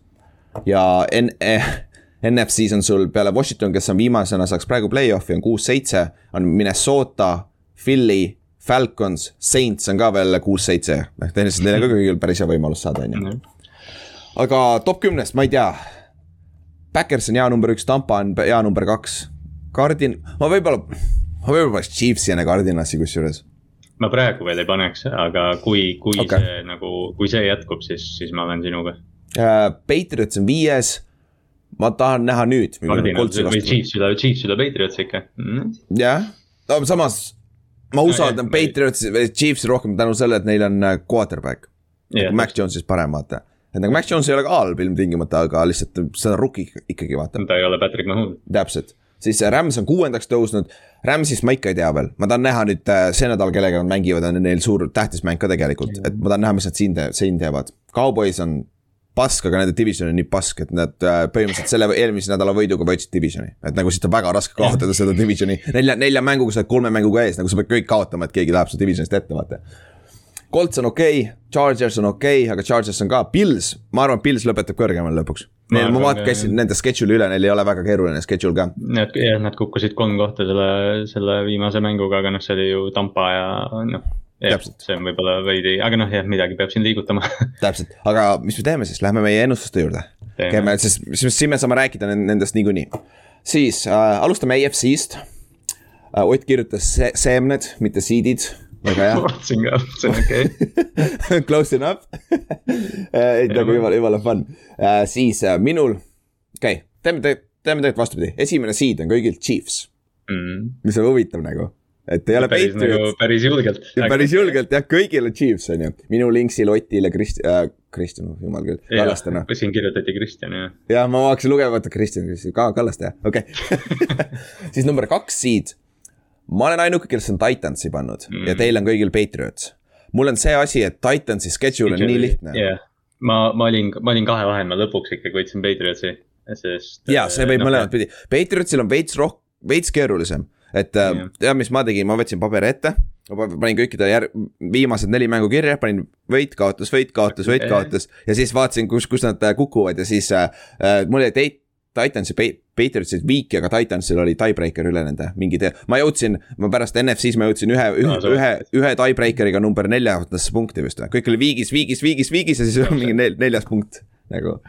ja N- eh, NFC-s on sul peale Washington, kes on viimasena, saaks praegu play-off'i, on kuus-seitse, on Minnesota, Philly, Falcons, Saints on ka veel kuus-seitse, ehk tehniliselt neil on ka kõigil päris hea võimalus saada, on ju. aga top kümnest, ma ei tea. Backers on hea number üks, Tampa on hea number kaks. Cardin-, ma võib-olla, ma võib-olla paneks Chiefsi enne Cardinalsi kusjuures ma praegu veel ei paneks, aga kui, kui okay. see nagu, kui see jätkub, siis, siis ma olen sinuga uh,. Patriots on viies ma tahan näha nüüd. Chiefs üle, Chiefs üle Patriotsi ikka mm.. jah, no samas ma usaldan no, Patriotsi, Chiefsi rohkem tänu sellele, et neil on äh, quarterback yeah,. Mac Jones'ist parem, vaata. et nagu Mac Jones ei ole ka halb ilmtingimata, aga lihtsalt see on rookie ikkagi, vaata. ta ei ole Patrick Mahomes. täpselt, siis Rams on kuuendaks tõusnud. Rams'ist ma ikka ei tea veel, ma tahan näha nüüd äh, see nädal, kellega nad mängivad, on neil suur tähtis mäng ka tegelikult, et ma tahan näha, mis nad siin, siin teevad. Cowboys on pask, aga nende division on nii pask, et nad äh, põhimõtteliselt selle eelmise nädala võiduga võitsid divisioni. et nagu siit on väga raske kaotada seda divisioni, nelja, nelja mänguga sa oled kolme mänguga ees, nagu sa pead kõik kaotama, et keegi läheb su divisionist ette, vaata. Colts on okei okay,, Chargers on okei okay,, aga Chargers on ka, Pils, ma arvan, Pils lõpetab kõrgemal lõpuks. Neil, ma vaatan, käisin nende schedule'i üle, neil ei ole väga keeruline schedule ka. Need, jah, nad kukkusid kolm kohta selle, selle viimase mänguga, aga noh, see oli ju Tampa ja noh see on võib-olla veidi, aga noh, jah, midagi peab siin liigutama täpselt, aga mis me teeme siis, lähme meie ennustuste juurde. käime, siis, siis siin me saame rääkida nendest niikuinii. siis äh, alustame AFC-st äh,. Ott kirjutas se seemned, mitte seed'id, väga hea. vaatasin ka, on okei okay. Close enough et nagu jumala, jumala fun äh,. siis äh, minul, okei okay., teeme, teeme tegelikult vastupidi, esimene seed on kõigilt Chiefs mm.. mis on huvitav nagu et ei ole päris nagu, päris julgelt. päris julgelt jah, kõigil on Chiefs on ju, minu Linksil, Otil ja Krist- äh,, Kristjan, jumal küll, Kallaste noh. siin kirjutati Kristjan ja. ja ma hakkasin lugema, vaata Kristjan, Kristjan, ka Kallaste jah, okei okay.. siis number kaks seed. Ma olen ainuke, kes on Titansi pannud mm. ja teil on kõigil Patriots. mul on see asi, et Titansi schedule on nii lihtne. jah, ma, ma olin, ma olin kahe vahel, ma lõpuks ikkagi võtsin Patriotsi, sest. äh, ja see võib noh, mõlemat pidi, Patriotsil on veits roh-, veits keerulisem, et äh, Jah. tead, mis ma tegin, ma võtsin paberi ette. ma pa- panin kõikide jär-, viimased neli mängu kirja, panin võit, kaotus, võit, kaotus, võit, Okei. kaotus ja siis vaatasin, kus, kus nad äh, kukuvad ja siis äh, äh, mul jäi teit-, Titansi, Patriotsid viiki, aga Titansil oli tiebreaker üle nende mingi tee, ma jõudsin, ma pärast NFC-s ma jõudsin ühe, ühe sa ühe, ühe tiebreakeriga number neljandasse punkti vist või, kõik oli viigis, viigis, viigis, viigis ja siis mingi nel- neljas punkt nagu.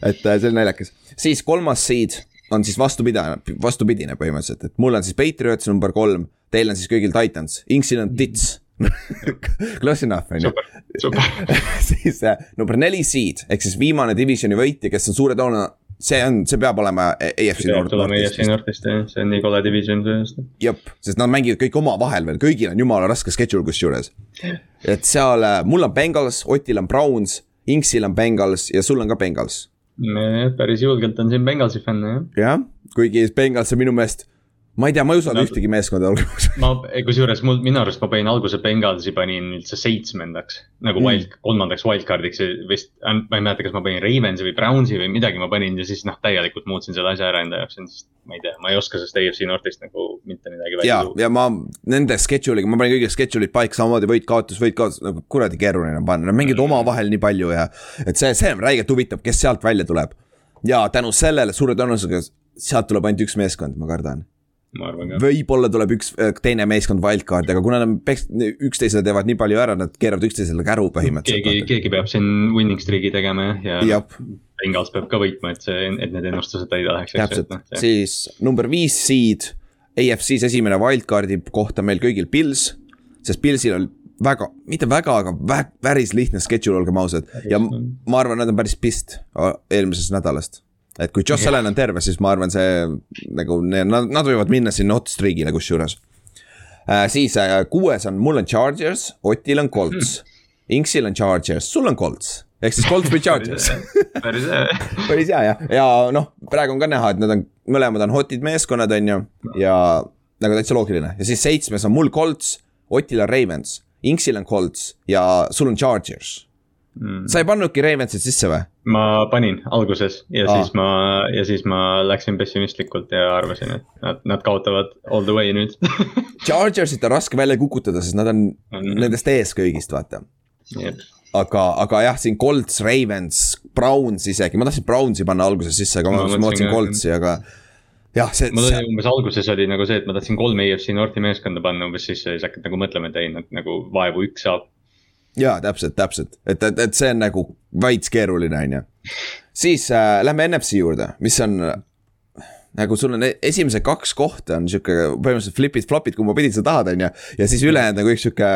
et äh, see on naljakas, siis kolmas seed on siis vastupidine, vastupidine põhimõtteliselt, et mul on siis Patriots number kolm, teil on siis kõigil Titans, Inksil on Tits. Close enough on ju, siis äh, number neli seed ehk siis viimane divisioni võitja, kes on suure tõenäosusega, see on, see peab olema AFC peab tulema EFC Nordist. Nordist jah, see on nii kole division sellest. jep, sest nad mängivad kõik omavahel veel, kõigil on jumala raske schedule kusjuures. et seal äh, mul on Bengals, Otil on Browns, Inksil on Bengals ja sul on ka Bengals. päris julgelt on siin Bengalsi fänne jah. jah, kuigi Bengals on minu meelest, ma ei tea, ma ei usalda No. ühtegi meeskonda ausad. ma, kusjuures mul, minu arust ma panin alguse Bengalsi panin üldse seitsmendaks. nagu Mm. wild, kolmandaks wildcard'iks vist, ma ei mäleta, kas ma panin Ravensi või Brownsi või midagi ma panin ja siis noh, täielikult muutsin selle asja ära enda jaoks, sest ma ei tea, ma ei oska sellest AFC Nordist nagu mitte midagi välja ja, tuua. ja ma nende schedule'iga, ma panin kõigil schedule'id paika samamoodi võit, kaotus, võit, kaotus, nagu kuradi keeruline on panna, nad mängivad omavahel nii palju ja. et see, see on räigelt huvitav, kes sealt välja tuleb. ja tänu sellele suure tõenäosusega sealt tuleb ainult üks meeskond, ma kardan. Ma arvan ka. võib-olla tuleb üks äh, teine meeskond wildcard'i, aga kuna nad peks-, üksteisele teevad nii palju ära, nad keeravad üksteisele käru keegi, põhimõtteliselt. keegi peab siin winning streak'i tegema jah, ja jah, Bengals peab ka võitma, et see, et need ennustused täide läheks. täpselt, siis number viis seed, AFC-s esimene wildcard'i kohta meil kõigil Pils, sest Pilsil on väga, mitte väga, aga vä-, päris lihtne schedule, olgem ausad. ja ma arvan, nad on päris pist eelmisest nädalast. Et kui Josh Allan on terve, siis ma arvan, see nagu nad, nad võivad minna sinna hot streak'ile kusjuures. Äh,. siis äh, kuues on, mul on Chargers, Otil on Colts, Inksil on Chargers, sul on Colts. Ehk siis Colts või Chargers. päris hea. päris hea jah, ja noh, praegu on ka näha, et nad on, mõlemad on hotid meeskonnad, on ju, ja nagu täitsa loogiline. Ja siis seitsmes on mul Colts, Otil on Ravens, Inksil on Colts ja sul on Chargers mm.. sa ei pannudki Ravensit sisse või? ma panin alguses ja Aa. siis ma, ja siis ma läksin pessimistlikult ja arvasin, et nad, nad kaotavad all the way nüüd Chargersit on raske välja kukutada, sest nad on On. nendest ees kõigist, vaata. et aga, aga jah, siin Colts, Ravens, Browns isegi, ma tahtsin Brownsi panna alguses sisse, aga ma, Ma mõtlesin Coltsi, aga jah, see, mul oli umbes alguses oli nagu see, et ma tahtsin kolm AFC Northi meeskonda panna umbes siis ja siis hakkad nagu mõtlema, et ei, nad nagu vaevu üks saab. jaa, täpselt, täpselt, et, et, et see on nagu veits keeruline, on ju. siis äh, lähme NFC juurde, mis on nagu sul on e- esimesed kaks kohta on sihuke põhimõtteliselt flip'id, flop'id, kumba pidi sa tahad, on ju. ja siis ülejäänud nagu üks sihuke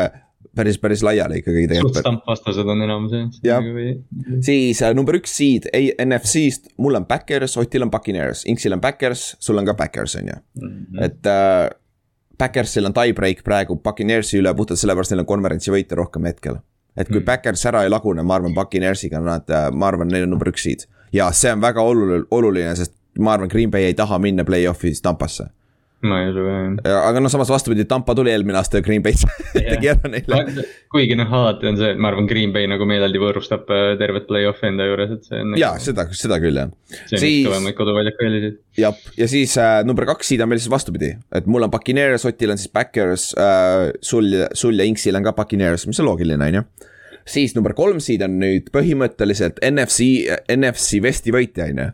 päris, päris laiali ikkagi suht tegelikult. stampvastased on enamus Jah. jah. siis äh, number üks seed A- NFC-st, mul on Backers, Otil on Buccaneers, Inksil on Backers, sul on ka Backers, on ju. et äh, Backersil on tiebreak praegu Buccaneersi üle puhtalt sellepärast, neil on konverentsi võite rohkem hetkel. et kui mm. Backers ära ei lagune, ma arvan, Buccaneersiga nad, ma arvan, neil on number üks seed. ja see on väga oluline, oluline, sest ma arvan, Green Bay ei taha minna play-off'i Tampasse. Ma ei usu ka aga no samas vastupidi, Tampa tuli eelmine aasta Green Bay'sse tegi ära neile. jah. kuigi noh, alati on see, et ma arvan, Green Bay nagu meeleldi võõrustab äh, tervet play-off'i enda juures, et see on. ja seda, seda küll jah. see on üks siis- kõvemaid koduväljaku eeliseid. jah, ja siis äh, number kaks seed on meil siis vastupidi, et mul on Buccaneers, Otil on siis Backers äh,, sul, sul ja Inksil on ka Buccaneers, mis on loogiline, on ju. siis number kolm seed on nüüd põhimõtteliselt NFC, NFC vesti võitja, on ju.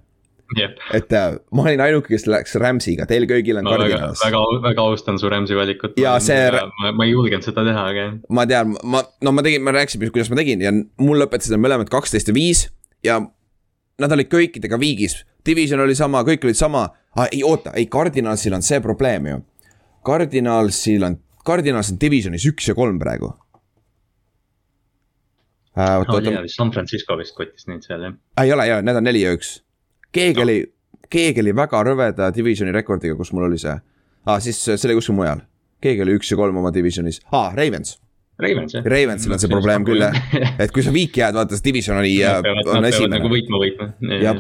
Et äh, ma olin ainuke, kes läks Rams'iga, teil kõigil on ma väga, Cardinals. väga, väga austan su Rams'i valikut. Ja see- ma, ma ei julgenud seda teha, aga jah. ma tean, ma, no ma tegin, me rääkisime, kuidas ma tegin ja mul lõpetasid mõlemad kaksteist ja viis ja nad olid kõikidega viigis. Division oli sama, kõik olid sama ah,. ei oota, ei Cardinalsil on see probleem ju. Cardinalsil on, Cardinals on Divisionis üks ja kolm praegu äh,. oli oota hea, vist San Francisco vist kotis neid seal jah. ah,, ei ole, ei ole, need on neli ja üks. Keegi No. oli, keegi oli väga rõveda Divisioni rekordiga, kus mul oli see ah,. siis see oli kuskil mujal keegi oli üks ja kolm oma divisionis ah,, Ravens. Ravens jah. Ravensil on see probleem küll jah, et kui sa viiki jääd, vaata see division oli. on esimene. nagu võitma võitma. jah,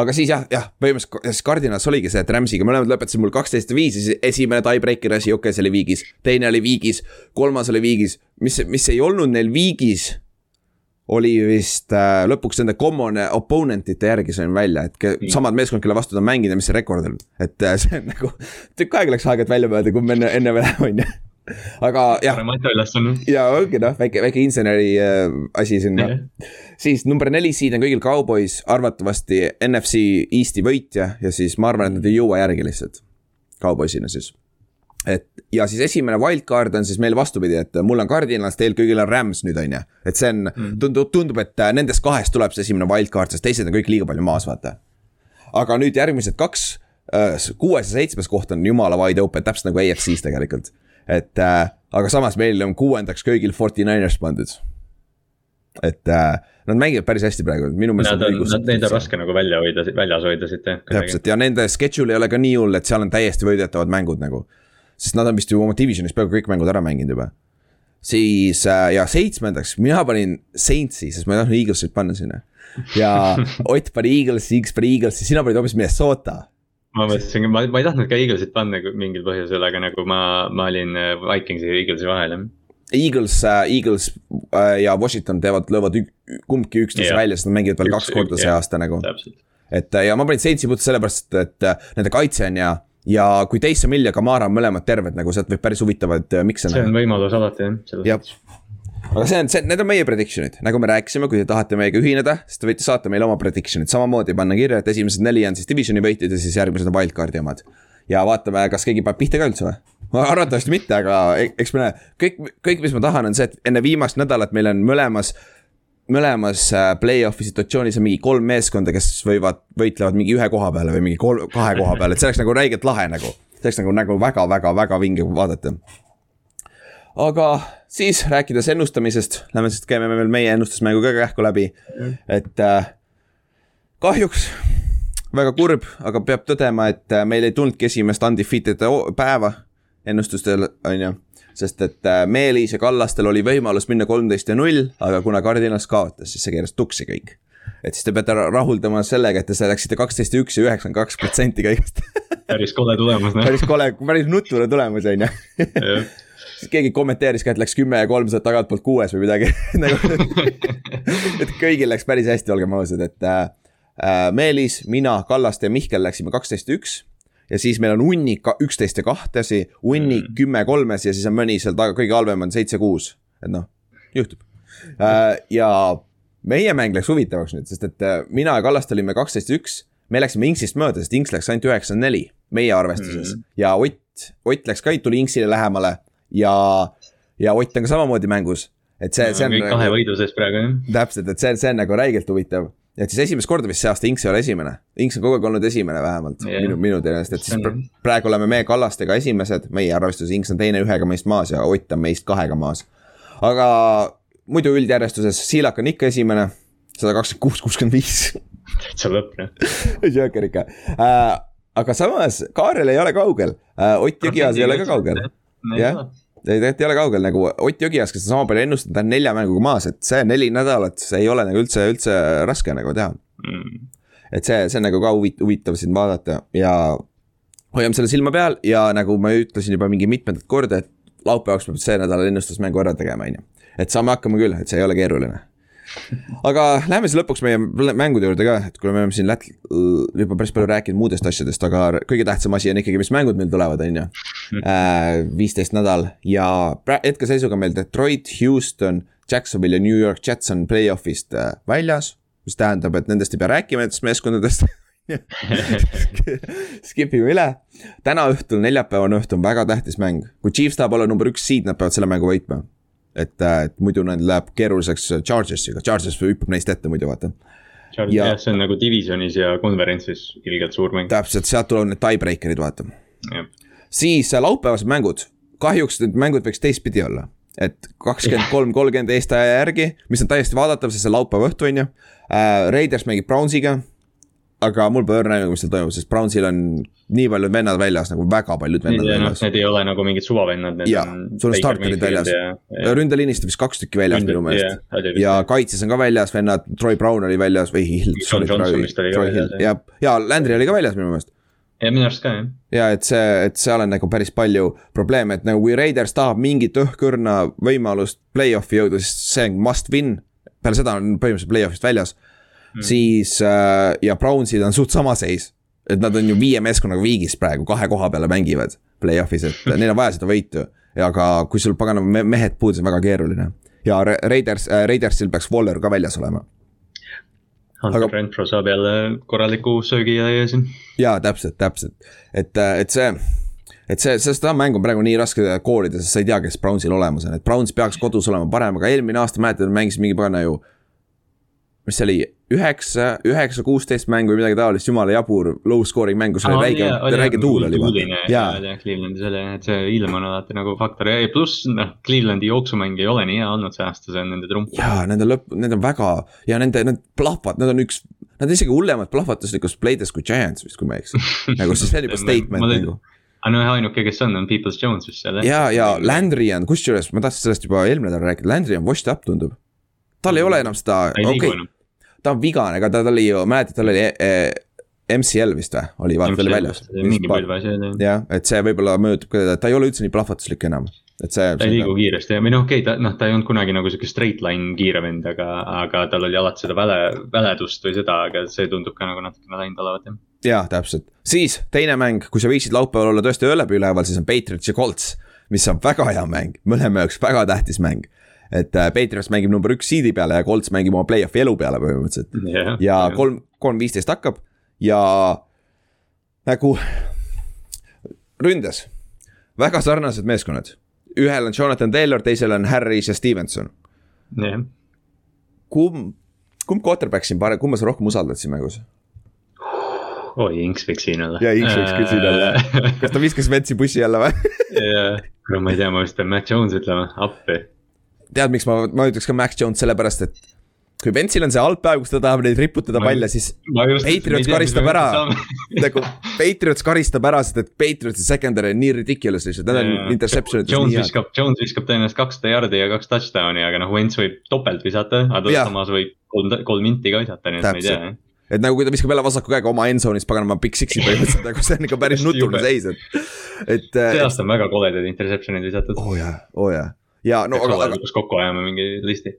aga siis jah, jah, põhimõtteliselt Cardinals oligi see, et Rams'iga mõlemad lõpetasid mul kaksteist ja viis ja siis esimene tiebreaker asi, okei okay,, see oli viigis. teine oli viigis, kolmas oli viigis, mis, mis ei olnud neil viigis oli vist äh, lõpuks nende common opponent ite järgi sain välja, et mm. samad meeskond, kelle vastu ta on mänginud ja mis see rekord on. et äh, see on nagu, tükk aega läks aega, et välja mõelda, kui me enne, enne veel on ju. aga jah. ja ongi noh, väike, väike inseneri äh, asi siin noh. siis number neli seed on kõigil Cowboys, arvatavasti NFC Eesti võitja ja siis ma arvan, et nad ei jõua järgi lihtsalt. Cowboysina siis et ja siis esimene wildcard on siis meil vastupidi, et mul on Cardinals, teil kõigil on Rams nüüd on ju. et see on mm., tundub, tundub, et äh, nendest kahest tuleb see esimene wildcard, sest teised on kõik liiga palju maas, vaata. aga nüüd järgmised kaks, äh, kuues ja seitsmes koht on jumala wide open, täpselt nagu AFC-s tegelikult. et äh, aga samas meil on kuuendaks kõigil Forty Niners pandud. et nad mängivad päris hästi praegu, minu meelest. Nad, neid on raske nagu välja hoida, väljas hoida siit jah. täpselt ja nende schedule ei ole ka nii hull, et seal on täiesti võidetavad mängud nagu sest nad on vist ju oma divisionis peaaegu kõik mängud ära mänginud juba. siis äh, ja seitsmendaks, mina panin Saintsi, sest ma ei tahtnud Eaglesit panna sinna. ja Ott pani Eaglesi, X pani Eaglesi, sina panid hoopis Minnesota ma mõtlesin, ma, ma ei tahtnud ka Eaglesit panna mingil põhjusel, aga nagu ma, ma olin äh, Vikingsi ja Eaglesi vahel jah. Eagles äh,, Eagles ja Washington teevad, löövad kumbki üksteise välja, sest nad mängivad veel kaks korda see aasta nagu. et ja ma panin Saintsi puht sellepärast, et nende kaitse on ja ja kui Taysom Hill ja Kamara on mõlemad terved, nagu sealt võib päris huvitavaid äh, mikse näha. see on võimalus alati jah. jah, aga see on, see, need on meie prediction'id, nagu me rääkisime, kui te tahate meiega ühineda, siis te võite saata meile oma prediction'id, samamoodi panna kirja, et esimesed neli on siis divisioni võitjad ja siis järgmised on wildcard'i omad. ja vaatame, kas keegi paneb pihta ka üldse või? arvatavasti mitte, aga e-, eks me näe, kõik, kõik, mis ma tahan, on see, et enne viimast nädalat meil on mõlemas mõlemas äh, play-off'i situatsioonis on mingi kolm meeskonda, kes võivad, võitlevad mingi ühe koha peale või mingi kolm, kahe koha peale, et see oleks nagu räigelt lahe nagu. see oleks nagu, nagu väga-väga-väga vinge vaadata. aga siis rääkides ennustamisest, lähme siis käime veel meie ennustusmängu ka kähku läbi. et äh, kahjuks väga kurb, aga peab tõdema, et äh, meil ei tulnudki esimest undefeated päeva ennustustel, on ju sest et äh, Meelis ja Kallastel oli võimalus minna kolmteist ja null, aga kuna Cardinals kaotas, siis see keeras tuksi kõik. et siis te peate rahuldama sellega, et te läksite kaksteist ja üks ja üheksakümmend kaks protsenti kõigest päris kole tulemus, noh. päris kole, päris nutune tulemus, on ju. keegi kommenteeris ka, et läks kümme ja kolm sealt tagantpoolt kuues või midagi nagu et kõigil läks päris hästi, olgem ausad, et äh, äh Meelis, mina, Kallaste ja Mihkel läksime kaksteist ja üks ja siis meil on hunnik üksteist ja kahtesi, hunnik mm. kümme kolmes ja siis on mõni seal taga, kõige halvem on seitse-kuus, et noh, juhtub äh,. ja meie mäng läks huvitavaks nüüd, sest et äh, mina ja Kallaste olime kaksteist ja üks, me läksime Inksist mööda, sest Inks läks ainult üheksakümmend neli meie arvestuses mm. ja Ott, Ott läks ka, tuli Inksile lähemale ja, ja Ott on ka samamoodi mängus et see, see on. kõik kahe võidu sees praegu jah. täpselt, et see, see on nagu räigelt huvitav et siis esimest korda vist see aasta Inks ei ole esimene, Inks on kogu aeg olnud esimene vähemalt yeah. minu, minu teadmist, et siis praegu oleme me Kallastega esimesed, meie arvestuses Inks on teine ühega meist maas ja Ott on meist kahega maas. aga muidu üldjärjestuses Siilak on ikka esimene, sada kakskümmend kuus, kuuskümmend viis. täitsa lõpp jah. Joker ikka äh,, aga samas Kaarel ei ole kaugel äh,, Ott Jõgias ei ole ka kaugel. jah tegelikult ei ole kaugel nagu Ott Jõgias, kes on sama palju ennustanud, ta on nelja mänguga maas, et see neli nädalat, see ei ole nagu üldse, üldse raske nagu teha. Mm.. et see, see on nagu ka huvitav, huvitav siin vaadata ja hoiame selle silma peal ja nagu ma ütlesin juba mingi mitmendat korda, et laupäevaks peab see nädal ennustusmängu ära tegema, on ju. et saame hakkama küll, et see ei ole keeruline aga lähme siis lõpuks meie mängude juurde ka, et kuna me oleme siin lät-, juba päris palju rääkinud muudest asjadest, aga kõige tähtsam asi on ikkagi, mis mängud meil tulevad, on ju. Äh, viisteist nädal ja hetkeseisuga meil Detroit, Houston, Jacksonville ja New York Jets on play-off'ist äh, väljas. mis tähendab, et nendest ei pea rääkima, nendest meeskondadest Skip ime üle. täna õhtul, neljapäevane õhtu on väga tähtis mäng, kui Chiefs tahab olla number üks seed, nad peavad selle mängu võitma et, äh, et muidu neil läheb keeruliseks Chargersiga, Chargers hüppab neist ette muidu vaata. Ja, jah, see on nagu divisionis ja konverentsis ilgelt suur mäng. täpselt, sealt tulevad need tiebreaker'id, vaata. siis äh, laupäevased mängud, kahjuks need mängud võiks teistpidi olla. et kakskümmend kolm, kolmkümmend eestaja järgi, mis on täiesti vaadatav, sest see laupäeva õhtu, on ju. Äh, Raiders mängib Brownsiga. Aga mul pole õrna aimu, mis seal toimub, sest Brownsil on nii paljud vennad väljas nagu väga paljud vennad ja, väljas no,. Need ei ole nagu mingid suvavennad. ja, sul on starterid väljas. ründeliinist vist kaks tükki väljas minu meelest. ja kaitses on ka väljas vennad, Troy Brown oli väljas või Hill. Troy Hill, ja, ja Landry oli ka väljas minu meelest ja minu arust ka jah. ja et see, et seal on nagu päris palju probleeme, et nagu kui Raiders tahab mingit õhkõrna võimalust play-off'i jõuda, siis see on must win. peale seda on põhimõtteliselt play-off'ist väljas mm.. Siis äh, ja Brownsid on suht sama seis. et nad on ju viie meeskonnaga viigis praegu, kahe koha peale mängivad play-off'is, et neil on vaja seda võitu. aga kui sul paganama mehed puudus, on väga keeruline. ja Raiders äh,, Raidersil peaks Waller ka väljas olema Hunter aga... Renfro saab jälle korraliku söögi ja siin. jaa, täpselt, täpselt, et, et see et see, seda mängu on praegu nii raske koolida, sest sa ei tea, kes Brownsil olemas on, et Browns peaks kodus olema parem, aga eelmine aasta mäletad, mängisid mingi pagana ju mis see oli, üheksa, üheksa, kuusteist mängu või midagi taolist, jumala jabur low scoring mäng, kus oli räige, räige tuul oli. jaa, Clevelandis oli, et see ilm on alati nagu faktor ja pluss noh, Clevelandi jooksumäng ei ole nii hea olnud see aasta, see on nende trump. jaa, nende lõpp, need on väga ja nende, need plahvad, nad on üks, nad on isegi hullemad plahvatuslikus play'des kui Giants vist, kui ma ei eksi. nagu see on juba statement nagu aga noh, ainuke, kes on, on Peoples Jones vist seal. ja, ja Landry on, kusjuures ma tahtsin sellest juba eelmine nädal rääkida, Landry on washed up tundub. tal ei ole enam seda, okei okay ta on vigane, aga ta, ta oli ju, mäletad, tal oli eh, MCL vist või, oli vaata oli väljas. mingi palju asja oli. jah, et see võib-olla mõjutab ka teda, ta ei ole üldse nii plahvatuslik enam, et see. ta ei liigu kiiresti ja, või noh, okei okay,, ta noh, ta ei olnud kunagi nagu sihuke straight line kiire vend, aga, aga tal oli alati seda väle, väledust või seda, aga see tundub ka nagu natukene läinud olevat jah. jah, täpselt, siis teine mäng, kui sa viiksid laupäeval olla tõesti öö läbi üleval, siis on Patriots ja Colts. mis on väga hea mäng, mõlema jaoks väga tähtis mäng et äh, Patriots mängib number üks seed'i peale ja Colts mängib oma play-off'i elu peale põhimõtteliselt yeah,. ja yeah. kolm, kolm viisteist hakkab ja nagu ründes, väga sarnased meeskonnad. ühel on Jonathan Taylor, teisel on Harris ja Stevenson yeah.. kumb, kumb quarterback siin parem, kumba sa rohkem usaldad siin mängus? oi, Inks võiks siin olla. ja, Inks võiks küll siin olla. kas ta viskas Metsi bussi alla või? jah, kuule ma ei tea, ma vist pean Matt Jones ütlema, appi tead, miks ma, ma ütleks ka Max Jones sellepärast, et kui Bentsil on see halb päev, kus ta tahab neid riputada palle, siis Patriots karistab ära. nagu Patriots karistab ära, sest et Patriotsi secondary on nii ridiculous lihtsalt, need on interception'id. Jones viskab, Jones viskab tõenäoliselt kakssada jardi ja kaks touchdown'i, aga noh, Wentz võib topelt visata, aga samas võib kolm, kolm minti ka visata, nii et ma ei tea et nagu kui ta viskab jälle vasaku käega oma endzone'is paganama big six'i põhimõtteliselt, nagu see on ikka päris nutune seis, et, et. see aasta on väga koledad interception'id visatud. oo oh jaa, oo oh jaa ja no aga, aga. kokku ajame mingi listi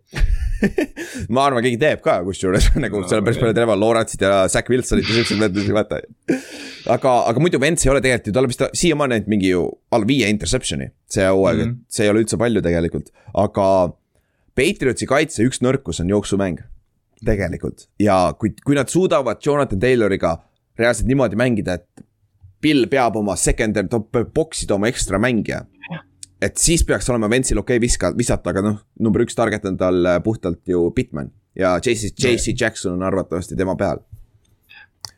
ma arvan, keegi teeb ka, kusjuures nagu no, seal on päris palju Trevor Lawrence'id ja Zack Wilsonit ja siuksed mehed, vaata. aga, aga muidu Vents ei ole tegelikult ju, tal on vist siiamaani ainult mingi ju alla viie interception'i see hooaeg mm, -hmm. et see ei ole üldse palju tegelikult, aga. Patriotsi kaitse üks nõrkus on jooksumäng, tegelikult ja kui, kui nad suudavad Jonathan Tayloriga reaalselt niimoodi mängida, et. Bill peab oma secondary, ta peab boksida oma ekstra mängija et siis peaks olema Ventsil okei okay viska, visata, aga noh, number üks target on tal äh, puhtalt ju Bitman ja JC, JC Jackson on arvatavasti tema peal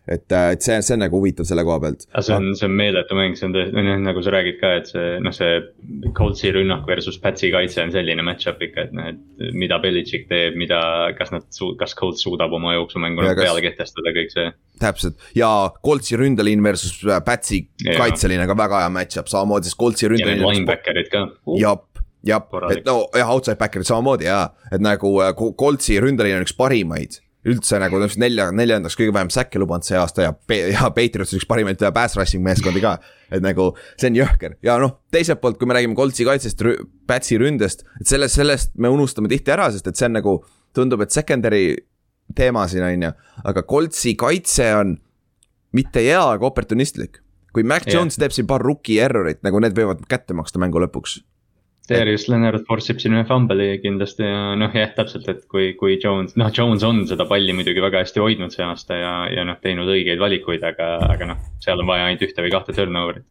et, äh, et see, see on nagu huvitav selle koha pealt. see on, see on meeletu mäng, see on tõesti, noh nagu sa räägid ka, et see noh, see Coltsi rünnak versus Patsi kaitse on selline match-up ikka, et noh, et mida Belichik teeb, mida, kas nad, kas Colts suudab oma jooksumängu kas... peale kehtestada, kõik see. täpselt ja Coltsi ründeliin versus äh, Patsi kaitseliin ka väga hea match-up, samamoodi siis Coltsi ründeliin. ja need linebacker'id ka uh.. jep jah, et no jah, outside backer'id samamoodi jaa, et nagu äh, Coltsi ründeliin on üks parimaid üldse nagu täpselt nelja, neljandaks kõige vähem säkke lubanud see aasta ja, ja Patriots üks parimaid pass rushing meeskondi ka. et nagu see on jõhker ja noh, teiselt poolt, kui me räägime Coltsi kaitsest, Patsi ründest, et sellest, sellest me unustame tihti ära, sest et see on nagu. tundub, et secondary teema siin on ju, aga Coltsi kaitse on mitte hea, aga oportunistlik. kui Mac Jones yeah. teeb siin paar rookie error'it, nagu need võivad kätte maksta mängu lõpuks Darius Leonard force ib siin ühe fumble'i kindlasti ja noh, jah, täpselt, et kui, kui Jones, noh, Jones on seda palli muidugi väga hästi hoidnud see aasta ja, ja noh, teinud õigeid valikuid, aga, aga noh, seal on vaja ainult ühte või kahte turnover'it.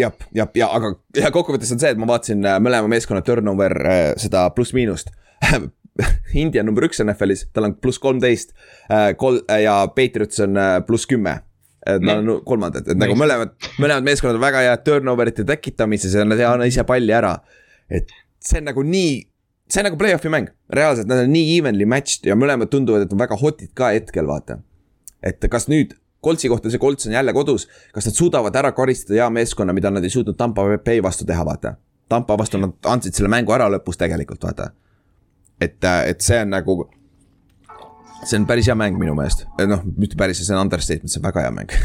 jah, jah, ja aga ja kokkuvõttes on see, et ma vaatasin äh, mõlema meeskonna turnover äh, seda pluss-miinust. India number üks NFL-is, tal on pluss kolmteist, äh, kol- ja Patriots on pluss kümme. Et nad on kolmandad, et nagu mõlemad, mõlemad meeskonnad on väga head turnover'ite tekitamises ja nad ei anna ise palli ära et see on nagu nii, see on nagu play-off'i mäng, reaalselt nad on nii evenly matched ja mõlemad tunduvad, et on väga hot'id ka hetkel, vaata. et kas nüüd Coltsi kohta, see Colts on jälle kodus, kas nad suudavad ära karistada hea meeskonna, mida nad ei suutnud Tampa Bay vastu teha, vaata. Tampa vastu nad andsid selle mängu ära lõpus tegelikult, vaata. et, et see on nagu, see on päris hea mäng minu meelest, noh, mitte päris, see on understatement, see on väga hea mäng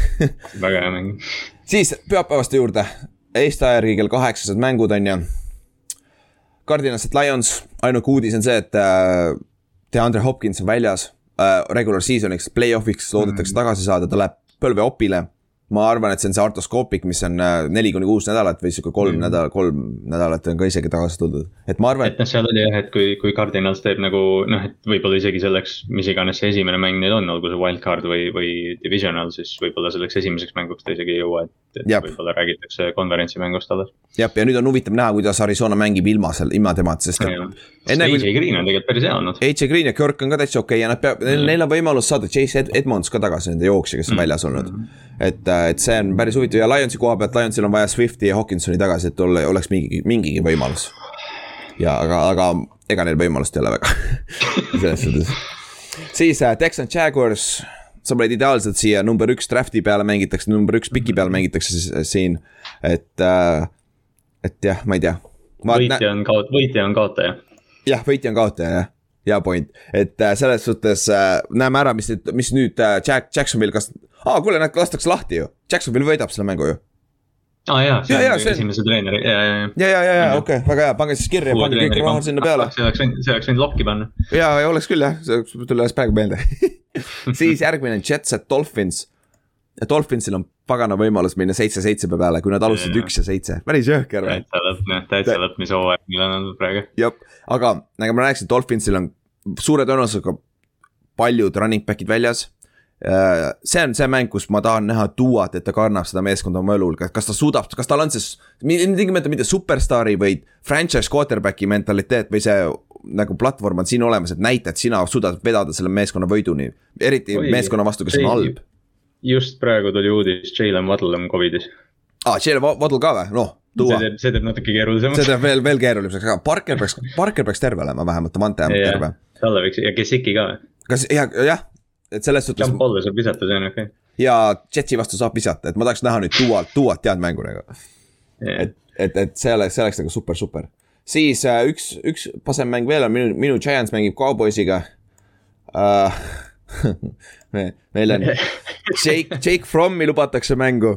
väga hea mäng. siis pühapäevaste juurde, Eesti aja järgi kell kaheksased mängud on ju. Cardinals at Lions, ainuke uudis on see, et äh, DeAndre Hopkins on väljas äh, regular season'iks, play-off'iks loodetakse mm. tagasi saada, ta läheb põlveopile ma arvan, et see on see artoskoopik, mis on äh, neli kuni kuus nädalat või sihuke kolm mm. nädalat, kolm nädalat on ka isegi tagasi tuldud, et ma arvan. et noh, seal oli jah, et kui, kui Cardinals teeb nagu noh, et võib-olla isegi selleks, mis iganes see esimene mäng neil on, olgu see wildcard või, või divisional, siis võib-olla selleks esimeseks mänguks ta isegi ei jõua, et, et võib-olla räägitakse konverentsi mängust alles. jah, ja nüüd on huvitav näha, kuidas Arizona mängib ilma seal, ilma temata, sest. enne kui. AJ Green on tegelikult päris hea olnud. AJ Green ja Kirk on ka täitsa okei okay ja nad peavad, neil on võimalus saada Chase Ed Edmonds ka tagasi, nende jooksja, kes on mm. väljas olnud mm. Et, äh, et see on päris huvitav ja Lionsi koha pealt, Lionsil on vaja Swifti ja Hawkinsoni tagasi, et olla, oleks mingigi, mingigi võimalus. ja aga, aga ega neil võimalust ei ole väga selles suhtes. siis äh, Texan Jaguars, sa paned ideaalselt siia number üks draft'i peale mängitakse, number üks piki peale mängitakse äh, siin, et äh,, et jah, ma ei tea. võitja on kaot-, võitja on kaotaja. jah, võitja on kaotaja jah hea point, et äh, selles suhtes äh, näeme ära, mis nüüd, mis nüüd äh, Jack, Jacksonville, kas aa, kuule, nad lastakse lahti ju, Jacksonvil võidab selle mängu ju. aa ah, jaa, see ja, on see... esimese treeneri, ja, ja, ja. ja, ja, ja, ja okei okay,, väga hea, pange siis kirja, pange kõik raha sinna peale. see oleks võinud, see oleks võinud lokki panna. ja, ja oleks küll jah, see tuli alles praegu meelde siis järgmine on Jets at Dolphins. Dolphinsil on pagana võimalus minna seitse-seitse peale, kui nad alustasid üks ja seitse, päris jõhker. täitsa lõpp, täitsa lõppmishooaeg, millal on olnud praegu. jah, aga nagu ma rääkisin, Dolphinsil on suure tõenäosusega paljud running back'id väljas see on see mäng, kus ma tahan näha Duat, et ta kannab seda meeskonda oma õlul, kas ta suudab, kas tal on see, ilmtingimata mitte superstaari, vaid franchise quarterback'i mentaliteet või see nagu platvorm on siin olemas, et näita, et sina suudad vedada selle meeskonna võiduni. eriti Oi, meeskonna vastu, kes on halb. just praegu tuli uudis, Jalen Waddle on Covidis. aa, Jalen Waddle ka või, noh. see teeb, see teeb natuke keerulisemaks. see teeb veel, veel keerulisemaks, aga Parker peaks, Parker peaks terve olema vähemalt, Davante on terve. talle võiks ja Gesicki ka. kas, jah, jah et selles suhtes. jump ball'e saab visata, see on okei okay.. ja Jetsi vastu saab visata, et ma tahaks näha nüüd Dualt, Duat head mängu nagu yeah.. et, et, et see oleks, see oleks nagu super, super. siis äh, üks, üks pasem mäng veel on, minu, minu Giants mängib Cowboysiga uh, me, meil on Jake, Jake Frommi lubatakse mängu,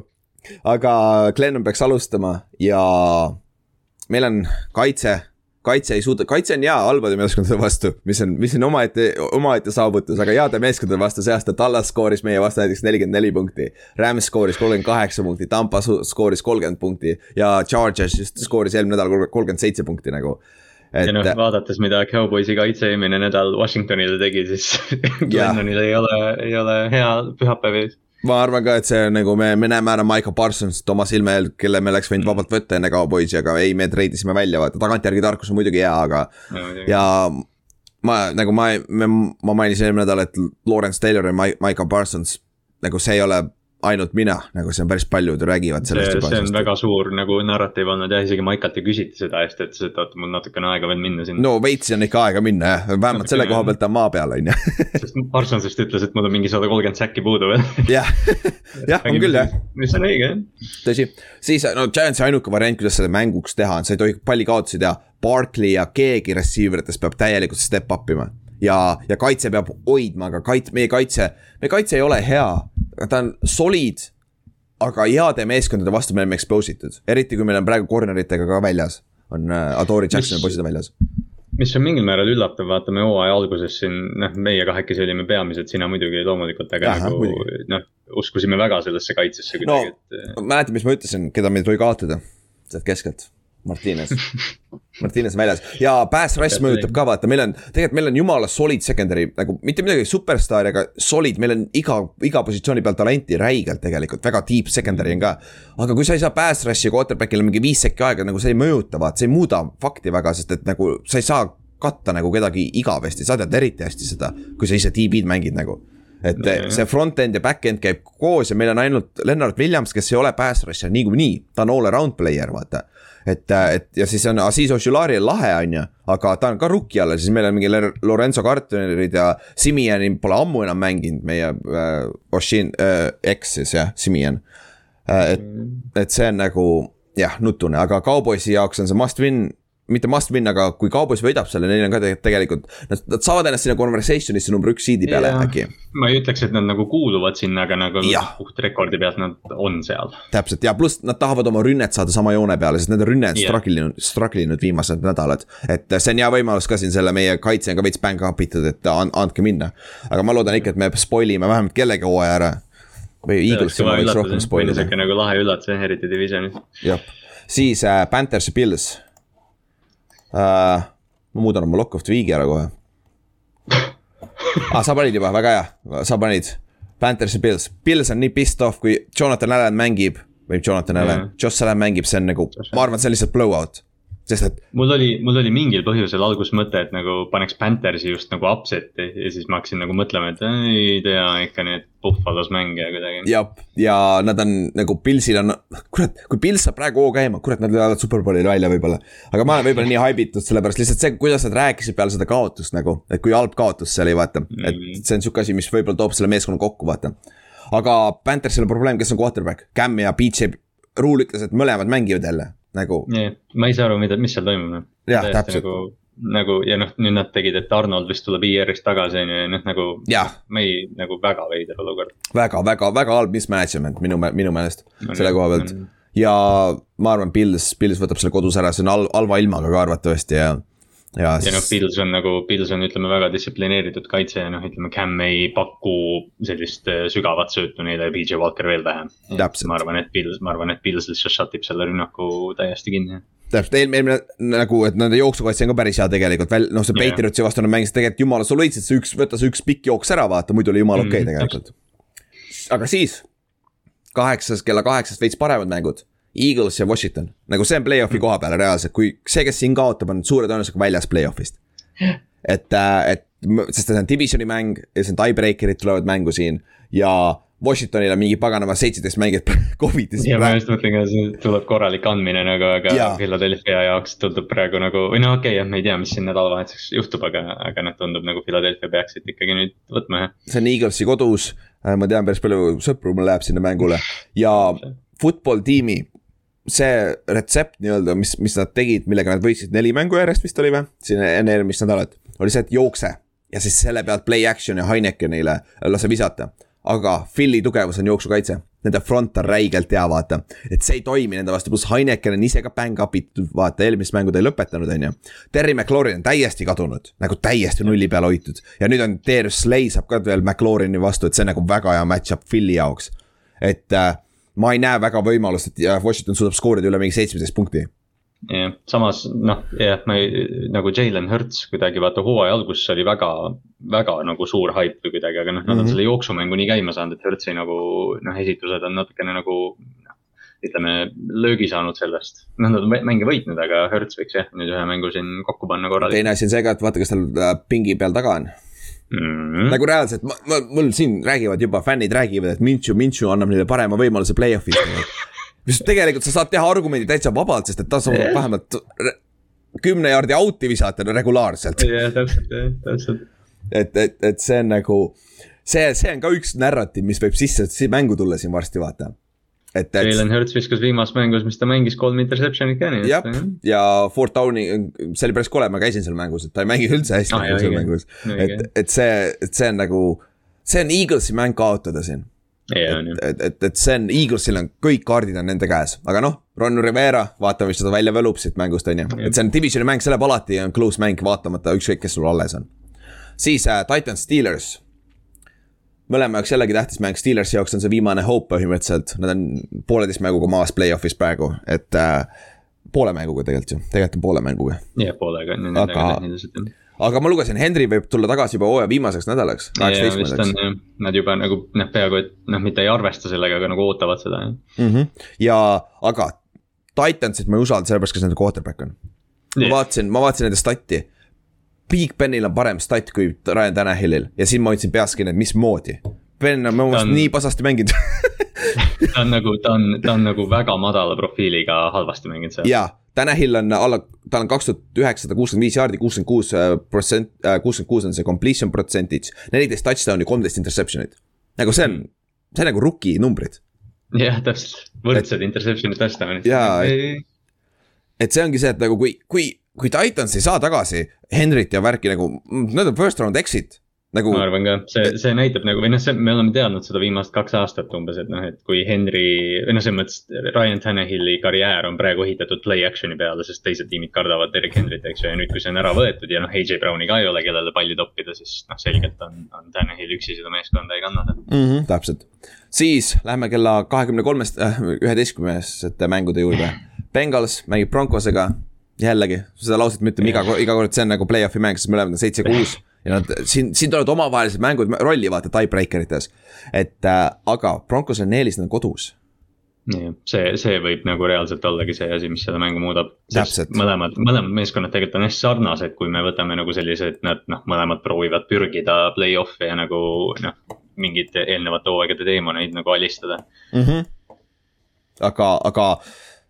aga Glennon peaks alustama ja meil on kaitse kaitse ei suuda, kaitse on hea halbade meeskondade vastu, mis on, mis on omaette, omaette saavutus, aga heade meeskondade vastu see aasta Tallas skooris meie vastu näiteks nelikümmend neli punkti. Rams skooris kolmkümmend kaheksa punkti, Tampa skooris kolmkümmend punkti ja Chargers just skooris eelmine nädal kolmkümmend seitse punkti nagu et.... ja noh, vaadates, mida Cowboysi kaitse eelmine nädal Washingtonile tegi, siis Glennonil ei ole, ei ole hea pühapäev ees ma arvan ka, et see nagu me, me näeme ära Michael Parsonsit oma silme eel, kelle me oleks võinud mm. vabalt võtta enne Cowboysi, aga ei, me treidisime välja, vaata tagantjärgi tarkus on muidugi hea, aga no,. ja ma nagu ma, ma mainisin eelmine nädal, et Lawrence Taylor ja Michael Parsons nagu see ei ole ainult mina, nagu see on päris paljud räägivad sellest juba. see on väga suur nagu narratiiv olnud jah, isegi Maikalt ei küsita seda hästi, ütles, et oota, mul natukene aega veel minna sinna. no veits on ikka aega minna jah, vähemalt selle koha pealt on maa peal, on ju. sest Parsons vist ütles, et mul on mingi sada kolmkümmend säkki puudu veel. jah, jah, on küll jah. mis on õige jah. tõsi, siis no Giantsi ainuke variant, kuidas seda mänguks teha, on, sa ei tohi palli kaotusi teha. Barkley ja keegi receiver itest peab täielikult step up ima ja, ja kaitse peab hoidma, aga kait-, meie kaitse, meie kaitse ei ole hea. Ta on solid, aga heade meeskondade vastu me oleme expose itud, eriti kui meil on praegu corner'itega ka väljas. on uh, Adori Jacksoni poisid väljas mis on mingil määral üllatav, vaatame hooaja alguses siin, noh, meie kahekesi olime peamised, sina muidugi loomulikult, aga Aha, nagu noh, uskusime väga sellesse kaitsesse kuidagi no, et. mäletad, mis ma ütlesin, keda me ei tohi kaotada sealt keskelt Martines Martines väljas. Ja pass rush mõjutab ka vaata, meil on, tegelikult meil on jumala solid secondary nagu mitte midagi superstaari, aga solid, meil on iga, iga positsiooni peal talenti räigelt tegelikult, väga deep secondary on ka. aga kui sa ei saa pass rush'i quarterback'ile mingi viis sekki aega, nagu see ei mõjuta, vaata, see ei muuda fakti väga, sest et nagu sa ei saa katta nagu kedagi igavesti, sa tead eriti hästi seda, kui sa ise DB-d mängid nagu. Et no, see front-end ja back-end käib koos ja meil on ainult Lennart Williams, kes ei ole pass rusher niikuinii, ta on all around player, vaata et, et ja siis on Aziz Oshulari on lahe, on ju, aga ta on ka rookie all, siis meil on mingi Lorenzo Cartenerid ja Simiani pole ammu enam mänginud, meie äh, Oshin äh,, eks siis jah, Simian äh,. et, et see on nagu jah, nutune, aga Cowboysi jaoks on see must win mitte must win, aga kui Cowboys võidab selle, neil on ka tegelikult, nad, nad saavad ennast sinna conversation'isse number üks seed'i peale yeah. äkki. ma ei ütleks, et nad nagu kuuluvad sinna, aga nagu puht rekordi pealt nad on seal. täpselt ja pluss nad tahavad oma rünnet saada sama joone peale, sest nende rünne on yeah. struggle inud, struggle inud viimased nädalad. et see on hea võimalus ka siin selle meie kaitse on ka veits bang up itud, et and, andke minna. aga ma loodan ikka, et me spoil ime vähemalt kellegi hooaja ära. või Eaglesi ma võiks rohkem spoil ida. sihuke nagu lahe üllatus, eriti divisionis. jah, siis äh, Panthers ja Pils uh,. ma muudan oma lock of the week'i ära kohe ah,. sa panid juba, väga hea, sa panid. Panthers ja Pils, Pils on nii pissed off, kui Jonathan Allan mängib või Jonathan Allan mm, -hmm. Josh Allan mängib, see on nagu, ma arvan, see on lihtsalt blowout sest et. mul oli, mul oli mingil põhjusel alguses mõte, et nagu paneks Panthersi just nagu upset'i ja siis ma hakkasin nagu mõtlema, et ei tea ikka need Buffalos mängija kuidagi. jah, ja nad on nagu Pilsil on, kurat, kui Pils saab praegu hoo käima, kurat, nad lähevad superbowlile välja võib-olla. aga ma olen võib-olla nii haibitud, sellepärast lihtsalt see, kuidas nad rääkisid peale seda kaotust nagu, et kui halb kaotus see oli, vaata mm. -hmm. et see on sihuke asi, mis võib-olla toob selle meeskonna kokku, vaata. aga Panthersil on probleem, kes on quarterback, Cam ja BJ Rule ütles, et mõlemad mängivad jälle nagu. ma ei saa aru, mida, mis seal toimub noh. jah, täpselt nagu, nagu ja noh, nüüd nad tegid, et Arnold vist tuleb IR-ist tagasi on ju ja noh, nagu. ma ei, nagu väga veider olukord. väga, väga, väga halb mismanagement minu, minu meelest no, selle koha pealt. ja ma arvan, Pils, Pils võtab selle kodus ära, see on halva al ilmaga ka arvatavasti ja ja, ja noh, Pils on nagu, Pils on, ütleme väga distsiplineeritud kaitse ja noh, ütleme Cam ei paku sellist äh, sügavat söötu neile ja BJ Walker veel vähem. ma arvan, et Pils, ma arvan, et Pils lihtsalt shut ib selle rünnaku täiesti kinni. täpselt, eelmine nagu, et nende jooksukaitse on ka päris hea tegelikult, väl-, noh, see Patriotsi vastu nad mängisid tegelikult jumala soliidselt, see üks, võta see üks pikk jooks ära, vaata, muidu oli jumala okei okay, mm, tegelikult. aga siis, kaheksas, kella kaheksast veits paremad mängud Eagles ja Washington, nagu see on play-off'i koha peal reaalselt, kui see, kes siin kaotab, on suure tõenäosusega väljas play-off'ist. et, äh, et, sest see on divisioni mäng ja see on tiebreaker'id tulevad mängu siin ja Washingtonil on mingi paganama seitseteist mängijat Covidis. ja ma just mõtlen ka, see tuleb korralik andmine nagu, aga ja. Philadelphia jaoks tundub praegu nagu, või no okei okay,, jah, me ei tea, mis siin nädalavahetuseks juhtub, aga, aga noh, tundub nagu Philadelphia peaks siit ikkagi nüüd võtma, jah. see on Eaglesi kodus, äh, ma tean päris palju sõpru, mul läheb sinna mängule ja football tiimi see retsept nii-öelda, mis, mis nad tegid, millega nad võitsid neli mängu järjest vist oli või, siin enne eelmist nädalat, oli see, et jookse. ja siis selle pealt play action ja Heinekenile lase visata. aga Philly tugevus on jooksukaitse, nende front on räigelt hea, vaata. et see ei toimi nende vastu, pluss Heineken on ise ka bang up itud, vaata, eelmist mängu ta ei lõpetanud, on ju. Terry McLaurin on täiesti kadunud, nagu täiesti nulli peal hoitud ja nüüd on Darius Slay saab ka veel McLaurini vastu, et see on nagu väga hea match-up Philly jaoks. et äh, ma ei näe väga võimalust, et Washington suudab skoorida üle mingi seitsmeteist punkti jah, samas noh, jah, ma ei, nagu Jalen Hurts kuidagi vaata hooaja alguses oli väga, väga nagu suur haip või kuidagi, aga noh, nad mm -hmm. on mhm. selle jooksumängu nii käima saanud, et Hurtsi nagu noh, esitused on natukene nagu noh, ütleme, löögi saanud sellest. noh, nad on mänge võitnud, aga Hurts võiks jah, nüüd ühe mängu siin kokku panna korralikult. teine asi on see ka, et vaata, kas tal äh, pingi peal taga on Mm nagu reaalselt, mul siin räägivad juba, fännid räägivad, et Minchu, Minchu annab neile parema võimaluse play-off'is mis tegelikult sa saad teha argumendi täitsa vabalt, sest et ta saab yeah. vähemalt kümne jaardi out'i visata regulaarselt. jah, täpselt, jah, täpselt. et, et, et see on nagu, see, see on ka üks narratiiv, mis võib sisse mängu tulla siin varsti, vaata et, et. Jalen Hurts viskas viimases mängus, mis ta mängis, kolm interception'it ka nii. jah, ja Fort Downi, see oli päris kole, ma käisin seal mängus, et ta ei mänginud üldse hästi ah, nagu seal mängus. et, et see, et see on nagu, see on Eaglesi mäng kaotada siin. et, et, et, et see on, Eaglesil on kõik kaardid on nende käes, aga noh, Ron Rivera, vaatame, mis ta välja võlub siit mängust, on ju. et see on divisioni mäng, see läheb alati, on close mäng, vaatamata ükskõik, kes sul alles on. siis äh, Titans Steelers mõlema jaoks jällegi tähtis mäng, Steelersi jaoks on see viimane hope põhimõtteliselt, nad on pooleteist mänguga maas play-off'is praegu, et äh, poole mänguga tegelikult ju, tegelikult on poole mänguga. jah, poolega on aga, aga ma lugesin, Henry võib tulla tagasi juba hooaja viimaseks nädalaks, kaheksateistkümnendaks. Nad juba nagu noh, peaaegu et noh, mitte ei arvesta sellega, aga nagu ootavad seda mm. -hmm. ja, aga Titansit ma ei usalda sellepärast, kes nende quarterback on. ma vaatasin, ma vaatasin nende stat'i Big Benil on parem stat kui Ryan Tanahillil ja siin ma hoidsin peas kinni, et mismoodi. Ben on minu meelest nii pasasti mänginud ta on nagu, ta on, ta on nagu väga madala profiiliga halvasti mänginud seal. jaa, Tanahill on alla, tal on kaks tuhat üheksasada kuuskümmend viis jaardi, kuuskümmend kuus äh, protsent, äh, kuuskümmend kuus on see completion percentage. neliteist touchdown'i, kolmteist interception'it. nagu see on, see on nagu rookie numbrid. jah, täpselt, võrdsed interception'id, touchdown'id. jaa, et see ongi see, et nagu kui, kui, kui Titans ei saa tagasi Henryt ja värki nagu, need on first round exit nagu. ma arvan ka, see, see näitab nagu või noh, see, me oleme teadnud seda viimast kaks aastat umbes, et noh, et kui Henry või noh, selles mõttes Ryan Tannehilli karjäär on praegu ehitatud play action'i peale, sest teised tiimid kardavad Derek Henryt, eks ju, ja nüüd, kui see on ära võetud ja noh, AJ Browni ka ei ole, kellele palli toppida, siis noh, selgelt on, on Tannehill üksi seda meeskonda ei kanna seal mm. -hmm, täpselt, siis lähme kella kahekümne kolmest, äh, üheteistkümneste mängude juurde. Bengals mängib Broncosega jällegi, seda lauset me ütleme iga, iga kord, see on nagu play-off'i mäng, sest me oleme seitse-kuus ja nad siin, siin tulevad omavahelised mängud rolli vaata tiebreaker ites. et äh, aga Broncos on eelis, nad on kodus. jah, see, see võib nagu reaalselt ollagi see asi, mis seda mängu muudab. mõlemad, mõlemad meeskonnad tegelikult on hästi sarnased, kui me võtame nagu sellised, nad noh, mõlemad proovivad pürgida play-off'i ja nagu noh, mingite eelnevate hooaegade teemaneid nagu alistada mm. -hmm. aga, aga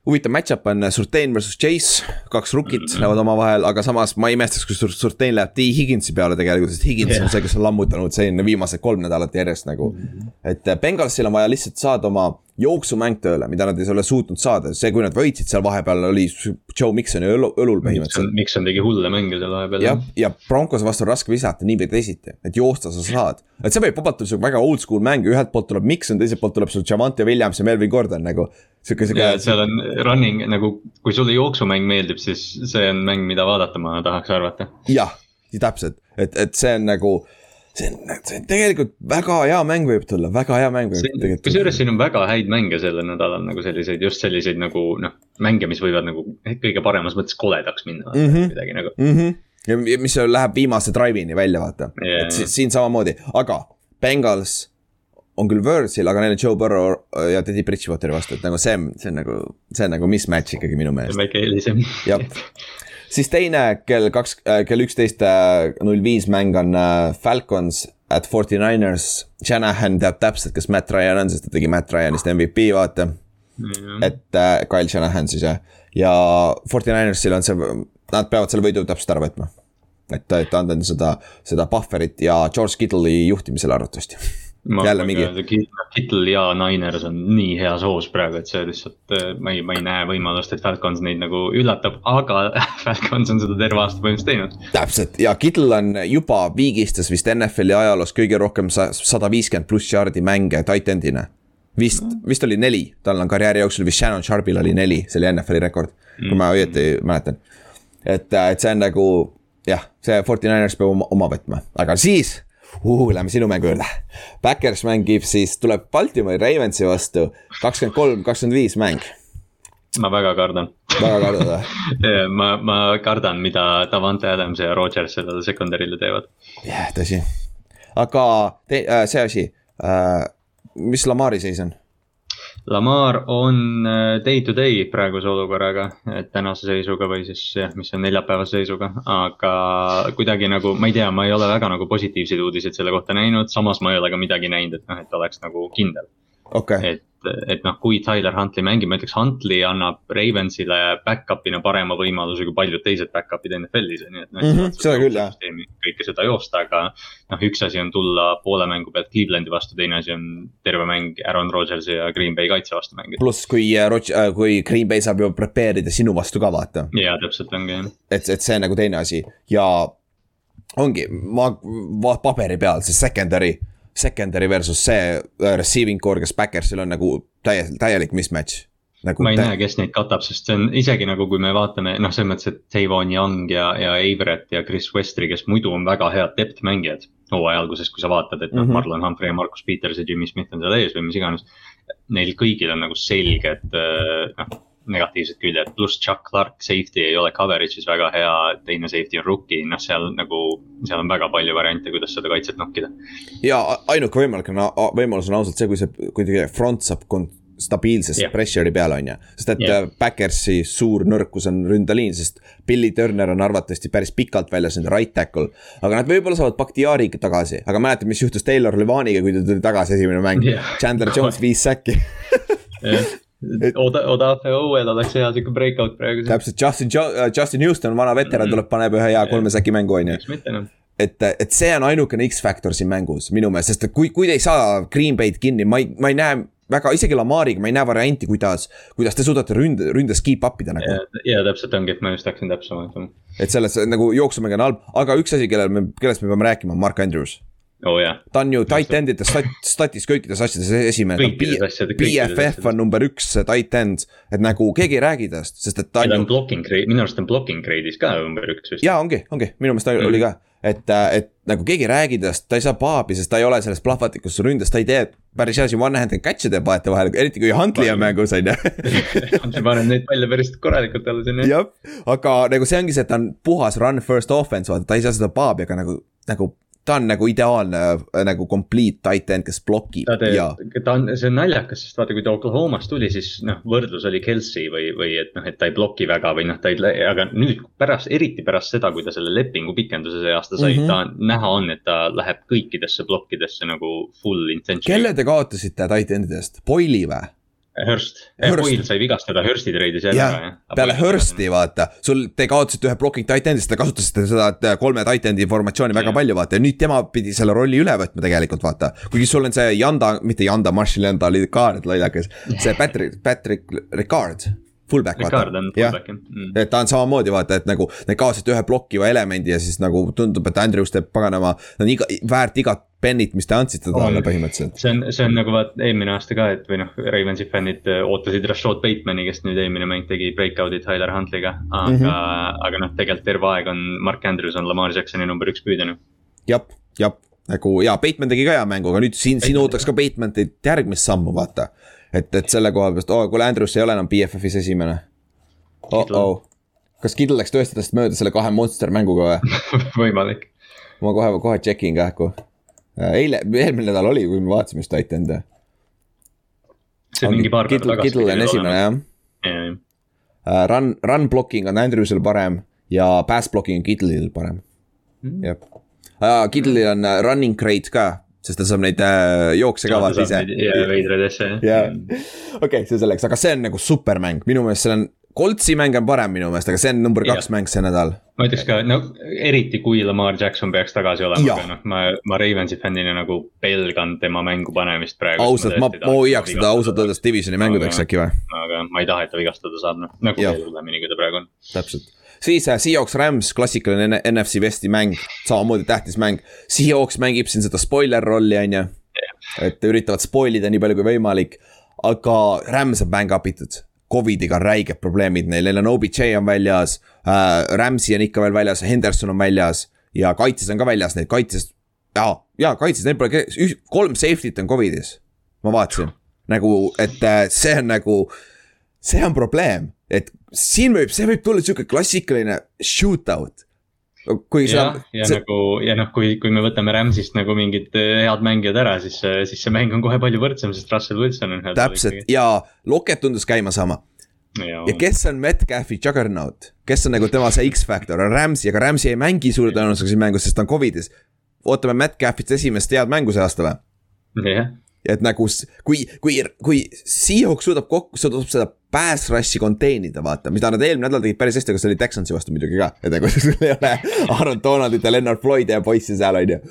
huvitav match-up on Surtain versus Chase, kaks rukit mm lähevad omavahel, aga samas ma ei imestaks, kui Surtain läheb T Higginsi peale tegelikult, sest Higgins yeah. on see, kes on lammutanud siin viimased kolm nädalat järjest nagu. -hmm. et Bengalsil on vaja lihtsalt saada oma jooksumäng tööle, mida nad ei ole suutnud saada, see, kui nad võitsid seal vahepeal, oli Joe Miksoni õlul, õlul põhimõtteliselt. Mikson tegi hulle mänge seal vahepeal. jah, ja Broncos vastu on raske visata nii või teisiti, et joosta sa saad. et see võib vabalt olla sihuke väga oldschool mäng, ühelt poolt tuleb Mikson, teiselt poolt tuleb sul Javante Williams ja Melvin Gordon nagu. sihuke, sihuke. seal on running nagu, kui sulle jooksumäng meeldib, siis see on mäng, mida vaadata, ma tahaks arvata. jah, täpselt, et, et see on nagu see on, see on tegelikult väga hea mäng võib tulla, väga hea mäng võib tegelikult. kusjuures siin on väga häid mänge sellel nädalal nagu selliseid, just selliseid nagu noh, mänge, mis võivad nagu kõige paremas mõttes koledaks minna mm, -hmm. midagi nagu mm. -hmm. ja mis läheb viimase drive'ini välja, vaata yeah., et siin, siin samamoodi, aga Bengals on küll Versil, aga neil on Joe Burrow ja Teddy Bridgewateri vastu, et nagu see, see on nagu, see on nagu mismatch ikkagi minu meelest. väike eelisem. jah siis teine kell kaks, äh, kell üksteist äh, null viis mäng on äh, Falcons at Forty Niners. Shanahan teab täpselt, kes Matt Ryan on, sest ta tegi Matt Ryanist MVP, vaata mm. -hmm. et äh, Kyle Shanahan siis jah, ja Forty Ninersil on see, nad peavad selle võidu täpselt ära võtma. et, et anda seda, seda buffer'it ja George Kittle'i juhtimisel arvatavasti jälle mingi. Kittel ja Niners on nii heas hoos praegu, et see lihtsalt, äh, ma ei, ma ei näe võimalust, et Falcons neid nagu üllatab, aga Falcons on seda terve aasta põhimõtteliselt teinud. täpselt ja Kittel on juba viigistas vist NFL-i ajaloos kõige rohkem sada viiskümmend pluss jaardi mänge titan'ina. vist, vist oli neli, tal on karjääri jooksul vist Shannon Sharpil oli neli, see oli NFL-i rekord, kui ma õieti mäletan. et, et see on nagu jah, see Forty Niners peab oma, oma võtma, aga siis uh,. Lähme sinu mängu juurde. Backers mängib siis, tuleb Baltimori Ravensi vastu, kakskümmend kolm, kakskümmend viis mäng. ma väga kardan. väga kardad või ma, ma kardan, mida Davante Adams ja Rodgers sellele secondary'le teevad. jah yeah,, tõsi. aga te, äh, see asi äh,, mis Lamari seis on? Lamar on äh, day to day praeguse olukorraga, et tänase seisuga või siis jah, mis on neljapäevase seisuga, aga kuidagi nagu, ma ei tea, ma ei ole väga nagu positiivseid uudiseid selle kohta näinud, samas ma ei ole ka midagi näinud, et noh, et oleks nagu kindel. Okay.. et, et noh, kui Tyler Huntley mängib, ma ütleks, Huntley annab Ravensile back-up'ina parema võimaluse kui paljud teised back-up'id NFL-is, nii et noh mm -hmm,. seda küll, jah. kõike seda joosta, aga noh, üks asi on tulla poole mängu pealt Clevelandi vastu, teine asi on terve mäng Aaron Rodgersi ja Green Bay kaitse vastu mängida. pluss, kui äh, Rodg-, äh, kui Green Bay saab ju prepare ida sinu vastu ka, vaata. jaa, täpselt ongi jah. et, et see on nagu teine asi ja ongi, ma, paberi peal see secondary secondary versus see uh, receiving core, kes backers'il on nagu täie-, täielik mismatch. Nagu ma ei näe, kes neid katab, sest see on isegi nagu, kui me vaatame, noh, selles mõttes, et Tavon Young ja, ja Averett ja Chris Westry, kes muidu on väga head depth mängijad. hooaja alguses, kui sa vaatad, et noh mm -hmm., Marlon Humphrey ja Markus Peters ja Jimmy Smith on seal ees või mis iganes. Neil kõigil on nagu selged, äh, noh negatiivsed küljed, pluss Chuck Clark, safety ei ole coverage'is väga hea, teine safety on rookie, noh, seal nagu, seal on väga palju variante, kuidas seda kaitset nokkida. ja ainuke võimalik on, võimalus on ausalt see, kui see, kuidagi front saab stabiilsest yeah. pressure'i peale, on ju. sest et yeah. Backersi suur nõrkus on ründeliin, sest Billy Turner on arvatavasti päris pikalt väljas, nende right tackle. aga nad võib-olla saavad Bakhtiari tagasi, aga mäletad, mis juhtus Taylor Levaniga, kui ta tuli tagasi esimene mäng yeah.. Chandler Jones viis säkki jah, Oda, Odafe Owel oleks hea sihuke breakout praegu. täpselt, Justin, Justin Houston, vana veteran, tuleb, paneb ühe hea kolme säki mängu, on ju. noh et, et see on ainukene X-faktor siin mängus minu meelest, sest et kui, kui te ei saa Green Bay'd kinni, ma ei, ma ei näe väga, isegi Lamariga ma ei näe varianti, kuidas, kuidas te suudate ründe, ründes keep up ida nagu. ja täpselt ongi, et ma just hakkasin täpsemalt et selles nagu jooksumäng on halb, aga üks asi, kellel me, kellest me peame rääkima, on Mark Andrews oh,. ta on ju tight end'ide stat-, statis kõikides asjades esimene. BFF on number üks tight end, et nagu keegi ei räägi tast, sest et ta on. ta on blocking grade, minu arust on blocking grade'is ka number üks vist. jaa, ongi, ongi, minu meelest ta mm. oli ka. et, et nagu keegi ei räägi tast, ta ei saa paabi, sest ta ei ole selles plahvatikus ründes, ta ei tee päris hea siin one-handed catch'e teeb vahetevahel, eriti kui Huntley on mängus, on ju. Huntley paneb neid palle päris korralikult alla sinna. jah, aga nagu see ongi see, et ta on puhas run first offense, vaata, ta ei saa seda paabi, aga nagu, nagu ta on nagu ideaalne äh, nagu complete tight end, kes blokib ta teeb, ja. ta on, see on naljakas, sest vaata, kui ta Oklahomast tuli, siis noh, võrdlus oli Kelsey või, või et noh, et ta ei bloki väga või noh, ta ei, aga nüüd pärast, eriti pärast seda, kui ta selle lepingu pikenduse see aasta sai mm, -hmm. ta näha on, et ta läheb kõikidesse plokkidesse nagu full intention. kelle te kaotasite tight end'idest, Boyle'i või? Hurst, Boyle sai vigastada, Hursti treidis jälle ära, jah. peale Hursti vaata, sul, te kaotasite ühe blocking tight end'ist, te kasutasite seda äh, kolme tight end'i formatsiooni väga ja. palju, vaata ja nüüd tema pidi selle rolli üle võtma tegelikult, vaata. kuigi sul on see Yanda, mitte Yanda, Marshall Yanda oli ka nüüd lollakas, see Patrick, Patrick Ricard fullback vaata. jah, mm. et ta on samamoodi vaata, et nagu need kaotasid ühe blokkiva elemendi ja siis nagu tundub, et Andrews teeb paganama, on iga, väärt igat pennit, mis te andsite talle põhimõtteliselt. see on, see on nagu vaat eelmine aasta ka, et või noh, Ravensi fännid äh, ootasid Rashad Batemani, kes nüüd eelmine mäng tegi breakout'i Tyler Huntley'ga. aga mm, -hmm. aga noh, tegelikult terve aeg on Mark Andrews on Lamar Jacksoni number üks püüdjana. jah, jah, nagu jaa, Bateman tegi ka hea mängu, aga nüüd siin, siin ootaks ka Batemanilt järgmist sammu, vaata et, et selle koha pealt, oo, kuule, Andrus ei ole enam BFF-is esimene oh-oh, kas Kidl läks tõesti tast mööda selle kahe monster mänguga või võimalik. ma kohe, kohe check in kähku. eile, eelmine nädal oli, kui me vaatasime just Titan'e. see on mingi paar päeva tagasi. Kidl on esimene jah ja,. Uh, run, run blocking on Andrewsil parem ja pass blocking on Kidlil parem mm., jah uh,. Kidlil on running grade ka, sest ta saab neid äh, jookse ka vaata ise. veidraid asju jah. okei, see selleks, aga see on nagu supermäng, minu meelest see on Coltsi mäng on parem minu meelest, aga see on number kaks mäng see nädal. ma ütleks ka, no eriti kui Lamar Jackson peaks tagasi olema, aga noh, ma, ma Ravensi fännina nagu pelgan tema mängu panemist praegu. ausalt, ma, ma hoiaks teda ausalt öeldes divisioni mängudeks äkki või? aga ma ei taha, et ta vigastada saab, noh, nagu veel hullemini, kui ta praegu on. täpselt siis äh, Seahawks Rams, klassikaline NFC Westi mäng, samamoodi tähtis mäng. Seahawks mängib siin seda spoiler rolli, on ju. et üritavad spoil ida nii palju kui võimalik. aga Rams on bang up itud, Covidiga on räiged probleemid neil, neil on OBJ on väljas äh,, Ramsey on ikka veel väljas, Henderson on väljas ja kaitses on ka väljas, neid kaitses. jaa, jaa, kaitses, neil pole, kolm safety't on Covidis, ma vaatasin. nagu, et äh, see on nagu, see on probleem, et siin võib, see võib tulla sihuke klassikaline shootout kui sa. ja, ja see... nagu ja noh, kui, kui me võtame Rams'ist nagu mingid äh, head mängijad ära, siis, äh, siis see mäng on kohe palju võrdsem, sest Russell Wilson on. täpselt ja Locket tundus käima sama. Ja, ja kes on Metcalfi juggernaut, kes on nagu tema see X-faktor, on Rams'i, aga Rams'i ei mängi suure tõenäosusega siin mängus, sest ta on Covidis. ootame Metcalfist esimest head mängu see aasta või? et nagu kui, kui, kui Seahawks suudab kokku, suudab seda pass rush'i contain ida, vaata, mida nad eelmine nädal tegid päris hästi, aga see oli Texansi vastu muidugi ka, et nagu sul ei ole Aaron Donaldit ja Leonard Floyd ja poisse seal, on ju.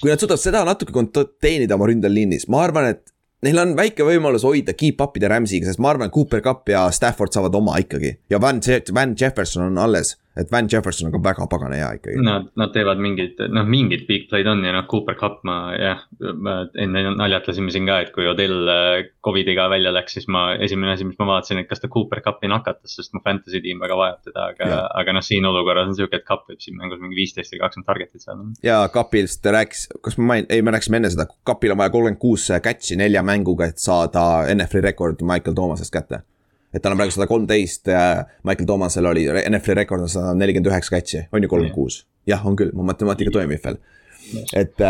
kui nad suudavad seda natuke contain ida oma ründeliinis, ma arvan, et neil on väike võimalus hoida keep up ida Rams'iga, sest ma arvan, Cooper Cup ja Stafford saavad oma ikkagi. Ja Van, Van Jefferson on alles et Van Jefferson on ka väga pagana hea ikkagi. Nad, nad teevad mingid, noh mingid big play'd on ja noh, Cooper Cup ma jah, enne naljatlesime siin ka, et kui Odell äh, Covidiga välja läks, siis ma, esimene asi, mis ma vaatasin, et kas ta Cooper Cupi nakatas, sest mu fantasy tiim väga vajab teda, aga, aga noh, siin olukorras on sihuke, et Cup võib siin mängus mingi viisteist või kakskümmend target'it saada. ja Cupist rääkis, kas ma main-, ei, me rääkisime enne seda, Cupil on vaja kolmkümmend kuus catch'i nelja mänguga, et saada NFL-i rekord Michael Thomasest kätte et tal on praegu sada kolmteist ja Michael Thomasel oli, NFL-i rekord on sada nelikümmend üheksa catch'i, on ju kolmkümmend kuus? jah, on küll, mu matemaatika toimib veel. et,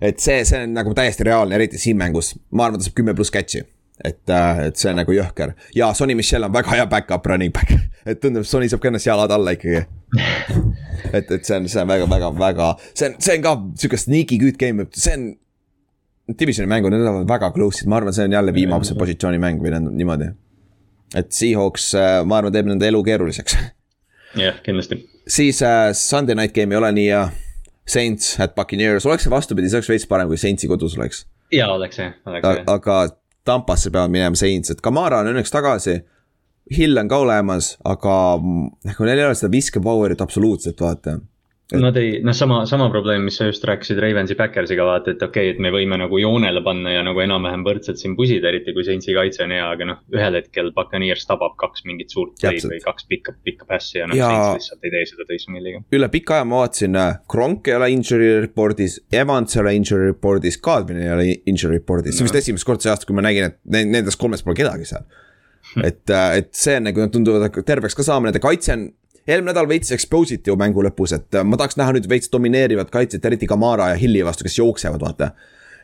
et see, see on nagu täiesti reaalne, eriti siin mängus, ma arvan, ta saab kümme pluss catch'i. Et, et see on nagu jõhker. Ja Sonny Michel on väga hea back-up running back, et tundub, Sonny saab ka ennast jalad alla ikkagi. Et, et see on, see on väga, väga, väga, see on, see on ka sihuke sneaky good game, see on. Divisioni mängud, need on väga close'id, ma arvan, see on jälle viimase positsiooni mäng või niimoodi et Seahawks, ma arvan, teeb nende elu keeruliseks. jah, kindlasti. siis äh, Sunday night game ei ole nii hea. Saints at Buccaneers, oleks see vastupidi, see oleks veits parem, kui Saintsi kodus oleks. jaa, oleks jah, oleks jah. aga Tampasse peavad minema Saints, et Kamara on õnneks tagasi. Hill on ka olemas, aga kui neil ei ole seda viske power'it absoluutselt, vaata Nad ei, noh, sama, sama probleem, mis sa just rääkisid Ravensi Backersiga vaata, et okei okay,, et me võime nagu joonele panna ja nagu enam-vähem võrdselt siin pusida, eriti kui Saintsi kaitse on hea, aga noh, ühel hetkel Buccaneers tabab kaks mingit suurt play'd või kaks pikka, pikka pass'i ja noh ja..., Saints lihtsalt ei tee seda Taysom Hilliga. üle pika aja ma vaatasin, Kronk ei ole injury report'is, Evans ei ole injury report'is, Kadrin ei ole injury report'is no., see on vist esimest korda see aasta, kui ma nägin, et nendest kolmest pole kedagi seal et, et see on nagu, nad tunduvad terveks ka saama, nende kaitse on eelmine nädal veits expose iti ju mängu lõpus, et äh, ma tahaks näha nüüd veits domineerivat kaitset, eriti Kamara ja Hilli vastu, kes jooksevad, vaata.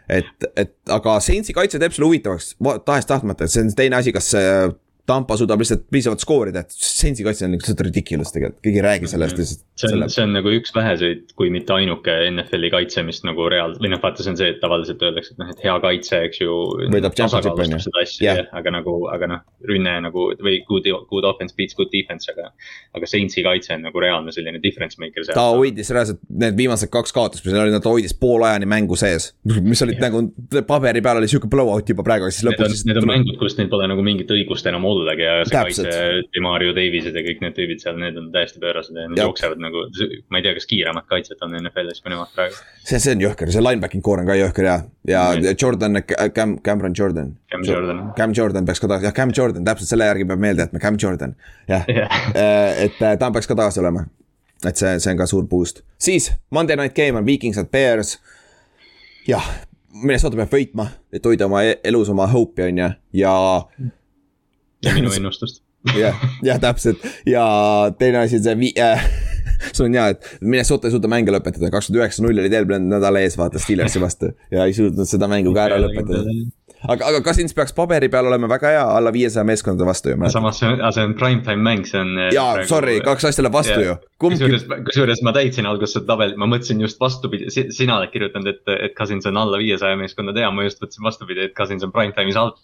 et, et aga Saintsi kaitse teeb selle huvitavaks tahes-tahtmata, et see on teine asi, kas see Tampa suudab lihtsalt piisavalt skoorida, et Sensi kaitse on lihtsalt ridiculous tegelikult, keegi ei räägi sellest lihtsalt. see on, see on nagu üks väheseid, kui mitte ainuke NFL-i kaitse, mis nagu reaal-, või noh, vaata, see on see, et tavaliselt öeldakse, et noh, et hea kaitse, eks ju. võidab championship'i on ju. Yeah. aga nagu, aga noh, rünne nagu või good, good offense beats good defense, aga. aga Saintsi kaitse on nagu reaalne selline difference maker. ta hoidis reaalselt need viimased kaks kaotust, mis neil olid, ta hoidis pool ajani mängu sees. mis olid ja. nagu paberi peal oli sihuke blowout juba praegu, siis lõpuks. Need on mängud, kus neil pole nagu mingit õigust enam ollagi ja see Täpselt. kaitse, Mario Davised ja kõik need tüübid seal, need on täiesti pöörased ja nad jooksevad nagu, ma ei tea, kas kiiremat kaitset on NFL-is kui nemad praegu. see, see on jõhker, see linebacking core on ka jõhker ja, ja mm. Jordan, Cam, Cameron Jordan. Cam Jordan. Cam Jordan peaks ka tagasi, jah, Cam Jordan, täpselt selle järgi peab meelde jätma, Cam Jordan, jah yeah. Äh, et äh, ta peaks ka tagasi olema. et see, see on ka suur boost, siis Monday night game on Vikings at Bears. jah, Minnesota peab võitma, et hoida oma e-, elus oma hope'i on ju, ja minu ennustust. jah, jah, täpselt ja teine asi on see vi- äh, sul on hea, et Minnesota ei suuda mänge lõpetada, kakskümmend üheksa null olid eelmine nädal ees, vaata Steelersi vastu ja ei suutnud seda mängu ka ära lõpetada aga, aga Cousins peaks paberi peal olema väga hea alla viiesaja meeskondade vastu ju. samas see on, see on prime time mäng, see on. Äh, jaa, sorry, kaks asja läheb vastu ju. kusjuures, kusjuures ma täitsin alguses seda tabelit, ma mõtlesin just vastupidi, sina oled kirjutanud, et, et Cousins on alla viiesaja meeskondade hea, ma just mõtlesin vastupidi, et Cousins on prime time'is alt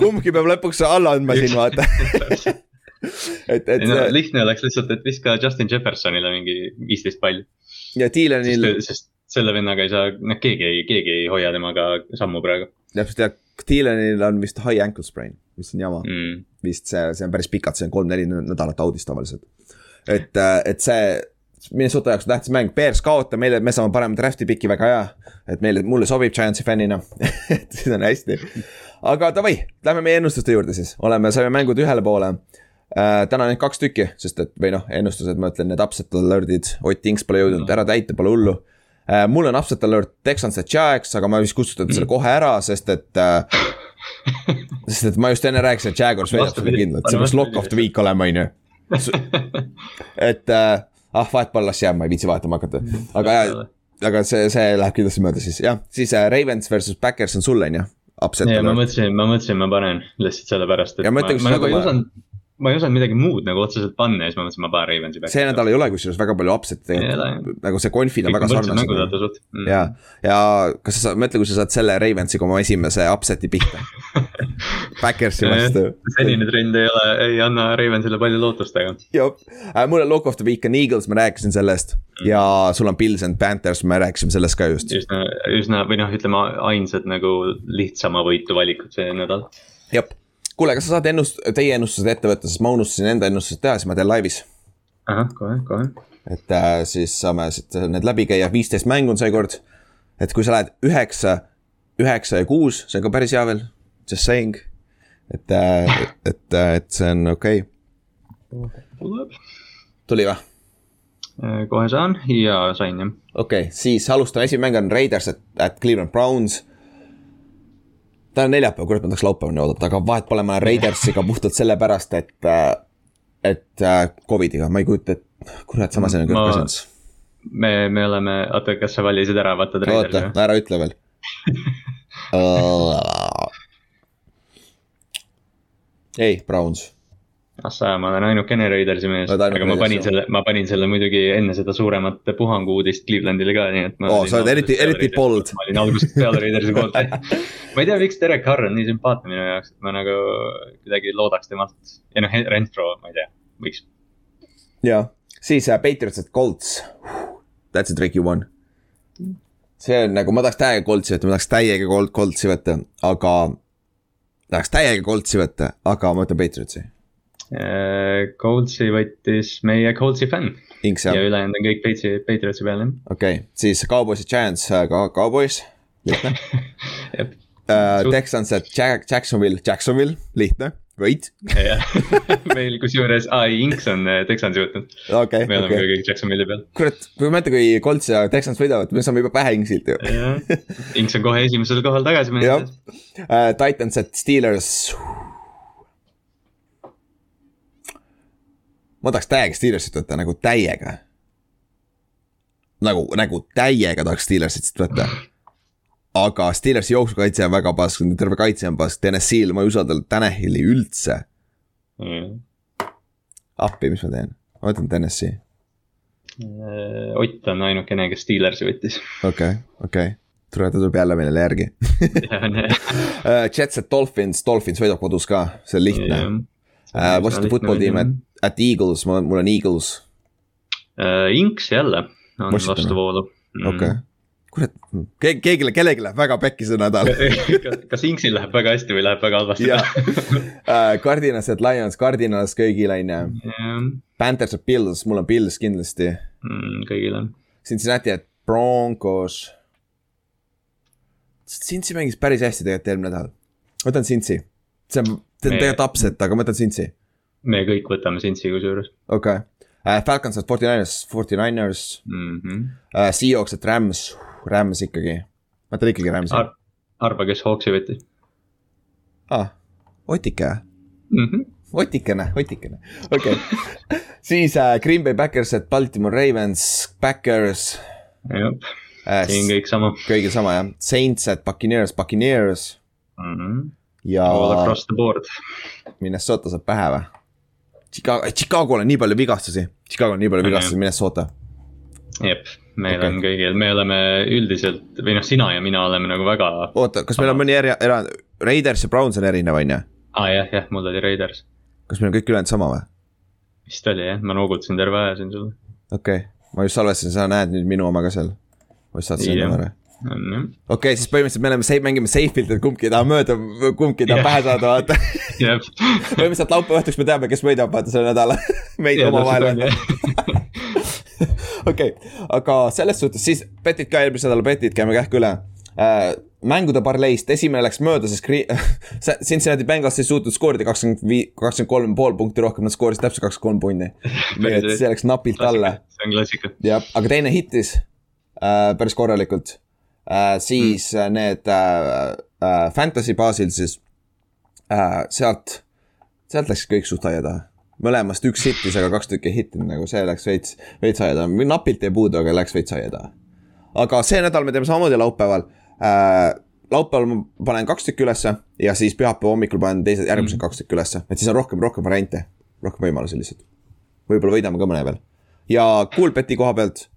kumbki peab lõpuks alla andma siin, vaata et, et. No, lihtne oleks lihtsalt, et viska Justin Jeffersonile mingi viisteist palli. ja Dylanil. sest, selle vennaga ei saa, noh, keegi ei, keegi ei hoia temaga sammu praegu. täpselt ja, Dylanil on vist high ankle sprain, mis on jama mm.. vist see, see on päris pikalt, see on kolm-neli nädalat audis tavaliselt. et, et see Minnesota jaoks tähtis mäng, Bears kaotab meile, me saame parema draft'i piki, väga hea. et meile, mulle sobib Giantsi fännina et siis on hästi aga davai, lähme meie ennustuste juurde siis, oleme, saime mängud ühele poole äh,. täna on neid kaks tükki, sest et või noh, ennustused, ma ütlen, need upset alert'id, Ott Inks pole jõudnud ära täita, pole hullu äh,. mul on upset alert Texans at Jags, aga ma vist kustutan selle kohe ära, sest et äh, sest et ma just enne rääkisin, et Jaguars võidab selle kindlalt, see peaks lock of the week olema, on ju. et äh, ah, vahet pole, las jääb, ma ei viitsi vahetama hakata, aga aga see, see läheb kindlasti mööda siis. Jah, siis äh, Ravens versus Backers on sul on ju? Upset. ma mõtlesin, ma mõtlesin, ma panen lihtsalt sellepärast, et ja ma, ma, ma nagu ei osanud ma ei osanud midagi muud nagu otseselt panna ja siis ma mõtlesin, ma panen Ravensi back'i. see nädal ei ole kusjuures väga palju upset'e tegelikult, nagu see konfid on väga sarnased. Mm. ja, ja kas sa, mõtle, kui sa saad selle Ravensiga oma esimese upset'i pihta Backersi vastu. senine trend ei ole, ei anna Ravensile palju lootust, aga. jah, äh, mul on lock of the week on Eagles, ma rääkisin sellest mm. ja sul on Pils and Panthers, me rääkisime sellest ka just. üsna, üsna või noh, ütleme ainsad nagu lihtsama võitu valikud see nädal. jah kuule, kas sa saad ennust-, teie ennustused ette võtta, sest ma unustasin enda ennustused teha, siis ma teen laivis. ahah, kohe, kohe. et äh, siis saame siit need läbi käia, viisteist mängu on seekord. et kui sa lähed üheksa, üheksa ja kuus, see on ka päris hea veel, just saying. et äh,, et, äh, et see on okei okay.. tuleb. tuli või? Äh, kohe saan ja sain jah. okei okay,, siis alustame, esimene mäng on Raiders at, at Cleveland Browns ta on neljapäev, kurat, ma tahaks laupäevani oodata, aga vahet pole, ma olen Raidersiga puhtalt sellepärast, et, äh, et äh, Covidiga, ma ei kujuta, et kurat, samas on Kirk Cousins. me, me oleme, oota, kas sa valisid ära, vaatad Raidersi? oota, ära ütle veel ei, Browns. Ah sa, ma olen ainukene Raidersi mees, aga ma panin selle, ma panin selle muidugi enne seda suuremat puhangu uudist Clevelandile ka, nii et. oo, sa oled eriti, eriti bold. ma olin algusest peale Raidersi poolt ma ei tea, miks Derek Carr on nii sümpaatne minu jaoks, et ma nagu kuidagi loodaks temalt ja noh, Renfro, ma ei tea, võiks. jah, siis uh, Patriots at Colts. That's a tricky one. see on nagu, ma tahaks täiega Coltsi võtta, ma tahaks täiega Coltsi võtta, aga. tahaks täiega Coltsi võtta, aga ma võtan Patriotsi Coltsi võttis meie Coltsi fänn. ja ülejäänud on kõik Patriotsi, Patriotsi peal jah. okei okay., siis Cowboys ja Giants äh, ka Cowboys, lihtne uh,. Texans ja Jack, Jacksonville, Jacksonville, lihtne, võit meil kusjuures, aa ei, Inks on Texansi võtnud okay,. me oleme okay. ka kõik Jacksonville'i peal. kurat, kui mõelda, kui Colts ja Texans võidavad, me saame juba pähe Inksilt ju Inks on kohe esimesel kohal tagasi seas uh,. Titans ja Steelers ma tahaks täiega Steelersit võtta nagu täiega. nagu, nagu täiega tahaks Steelersit võtta. aga Steelersi jooksukaitse on väga pask, terve kaitse on pask, TNS-il ma ei usalda Tanahili üldse. Mm.. appi, mis ma teen, ma võtan TNS-i. Äh, Ott on ainukene, kes Steelersi võttis. okei okay,, okei. Okay tule, ta tuleb jälle meile järgi. Äh, Jets at Dolphins, Dolphins võidab kodus ka, see on lihtne. Yeah.. Uh, Washington football team at at Eagles, mul on, mul on Eagles uh,. Inks jälle on vastuvoolu mm.. okei okay., kurat, keegi, keegi, kellelgi läheb väga pekki see nädal kas Inksil läheb väga hästi või läheb väga halvasti uh, Cardinals at Lions, Cardinals kõigil on ju. Panthers at Bills, mul on Bills kindlasti mm,. kõigil on. Cincinnati at Broncos. Cincy mängis päris hästi tegelikult eelmine nädal. ma võtan Cincy, see on, see on tegelikult upset, aga ma võtan Cincy me kõik võtame Cincy kusjuures. okei okay. uh,, Falcons at Forty Niners, Forty Niners mm. -hmm. Uh, Seahawks at Rams, Rams ikkagi, ma ütlen ikkagi Ramsi Ar. arva, kes Hawksi võttis ah,? Otike mm? -hmm. Otikene, Otikene, okei okay. siis uh, Green Bay Backers at Baltimore Ravens, Backers. jah uh,, siin kõik sama. kõigil sama jah, Saints at Buccaneers, Buccaneers mm. -hmm. Ja. All across the board. Minnesota saab pähe või? Chicago, Chicago'l on nii palju vigastusi, Chicago'l on nii palju vigastusi, Minnesota. jep, meil okay. on kõigil, me oleme üldiselt või noh, sina ja mina oleme nagu väga. oota, kas meil on mõni eri, erand, Raiders ja Browns on erinev, on ju? aa ah, jah, jah, mul oli Raiders. kas meil on kõik ülejäänud sama või? vist oli jah, ma noogutasin terve aja siin sulle. okei okay., ma just salvestasin, sa näed nüüd minu oma ka seal. ma just saatsin enne ära okei okay,, siis põhimõtteliselt me oleme, mängime safe'ilt, et kumbki ei taha mööda, kumbki ei taha yeah. pähe saada, vaata põhimõtteliselt laupäeva õhtuks me teame, kes võidab, vaata selle nädala meid omavahel. okei, aga selles suhtes siis betid ka eelmise nädala betid, käime kähku üle äh,. mängude parleist, esimene läks mööda, sest Cincinnati Bengals ei suutnud skoorida kakskümmend viis, kakskümmend kolm pool punkti rohkem, nad skoorisid täpselt kakskümmend kolm punni. nii et see läks napilt alla. see on klassika. jah, aga teine hittis äh, päris korralikult äh,, siis mm. need äh, äh, fantasy baasil siis äh, sealt, sealt läks kõik suht aia taha. mõlemast üks hittis, aga kaks tükki ei hittinud, nagu see läks veits, veits aia taha, napilt jäi puudu, aga läks veits aia taha. aga see nädal me teeme samamoodi laupäeval äh,. laupäeval ma panen kaks tükki ülesse ja siis pühapäeva hommikul panen teised, järgmised mm. kaks tükki ülesse, et siis on rohkem, rohkem variante, rohkem võimalusi lihtsalt. võib-olla võidame ka mõne veel. ja Coolbeti koha pealt,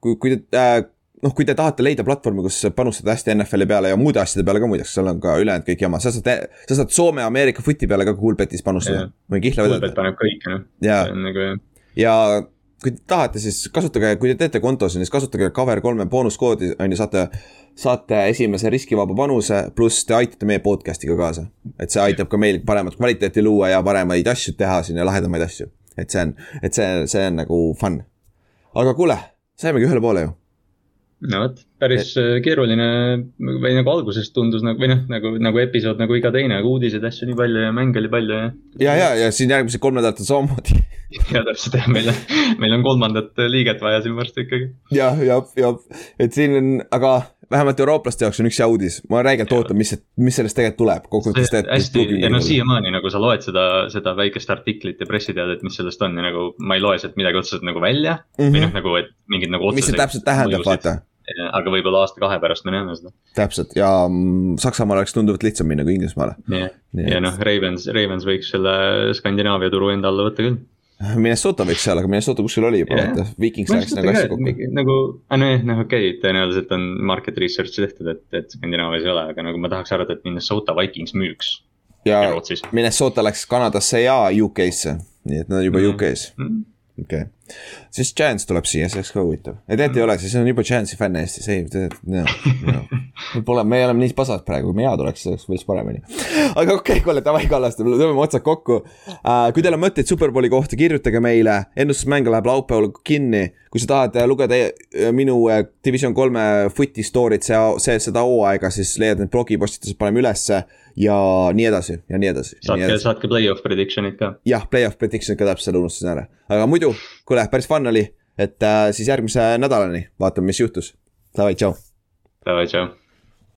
kui, kui te äh, noh, kui te tahate leida platvormi, kus panustada hästi NFL-i peale ja muude asjade peale ka muideks, seal on ka ülejäänud kõik jama, sa saad, sa saad Soome, Ameerika footi peale ka Coolbetis panustada või kihla vedada. Coolbet paneb kõike noh. ja, nagu, ja kui te tahate, siis kasutage, kui te teete konto, siis kasutage Cover3 boonuskoodi, on ju, saate, saate esimese riskivaba panuse, pluss te aitate meie podcast'iga kaasa. et see aitab ka meil paremat kvaliteeti luua ja paremaid asju teha siin ja lahedamaid asju. et see on, et see, see on nagu fun. aga kuule, saimegi ühele poole ju no vot, päris et... Äh, keeruline või nagu alguses tundus nagu või noh, nagu, nagu episood nagu iga teine, aga uudiseid, asju nii palju ja mänge oli palju ja. ja, ja, ja siin järgmised kolm nädalat on samamoodi ja täpselt jah, meil on, meil on kolmandat liiget vaja siin varsti ikkagi. jah, jah, jah, et siin on, aga vähemalt eurooplaste jaoks on üks hea uudis, ma räigelt ootan, mis, mis sellest tegelikult tuleb, kokkuvõttes tead. hästi, ja no siiamaani nagu sa loed seda, seda väikest artiklit ja pressiteadet, mis sellest on ja nagu ma ei loe sealt midagi otseselt nagu välja mm. -hmm. või noh, nagu, et mingid nagu. mis see täpselt tähendab, vaata aga võib-olla aasta-kahe pärast me näeme seda. täpselt ja mm, Saksamaale oleks tunduvalt lihtsam minna kui Inglismaale. jah, ja noh, Ravens, Ravens võiks selle Skandinaavia turu enda alla võtta küll. Minnesota võiks seal, aga Minnesota kuskil oli juba vaata, Vikings läks nagu asja kokku. nagu, nojah, noh okei okay,, tõenäoliselt on market research tehtud, et, et Skandinaavias ei ole, aga nagu ma tahaks arvata, et Minnesota Vikings müüks. ja Minnesota läks Kanadasse ja UK-sse, nii et nad on juba mm -hmm. UK-s. -hmm okei okay., siis Chance tuleb siia, see oleks ka huvitav, ja tegelikult ei ole, siis on juba Chance'i fänne Eestis, ei, no, no. me pole, me oleme nii pasad praegu, kui mina tuleks, see oleks veits paremini. aga okei okay,, kuule, davai Kallaste, tõmbame otsad kokku uh,. kui teil on mõtteid Superbowli kohta, kirjutage meile, ennustusmäng läheb laupäeval kinni. kui sa tahad lugeda äh, minu äh, Division kolme footi story'd, see, see, seda hooaega, siis leiad need blogipostitused, paneme ülesse ja nii edasi ja nii edasi. saatke, saatke play-off prediction'id ka. jah, play-off prediction'id ka täpselt, unustasin ära, aga muidu, kuule, päris fun oli, et äh, siis järgmise nädalani vaatame, mis juhtus. Davai, tšau. Davai, tšau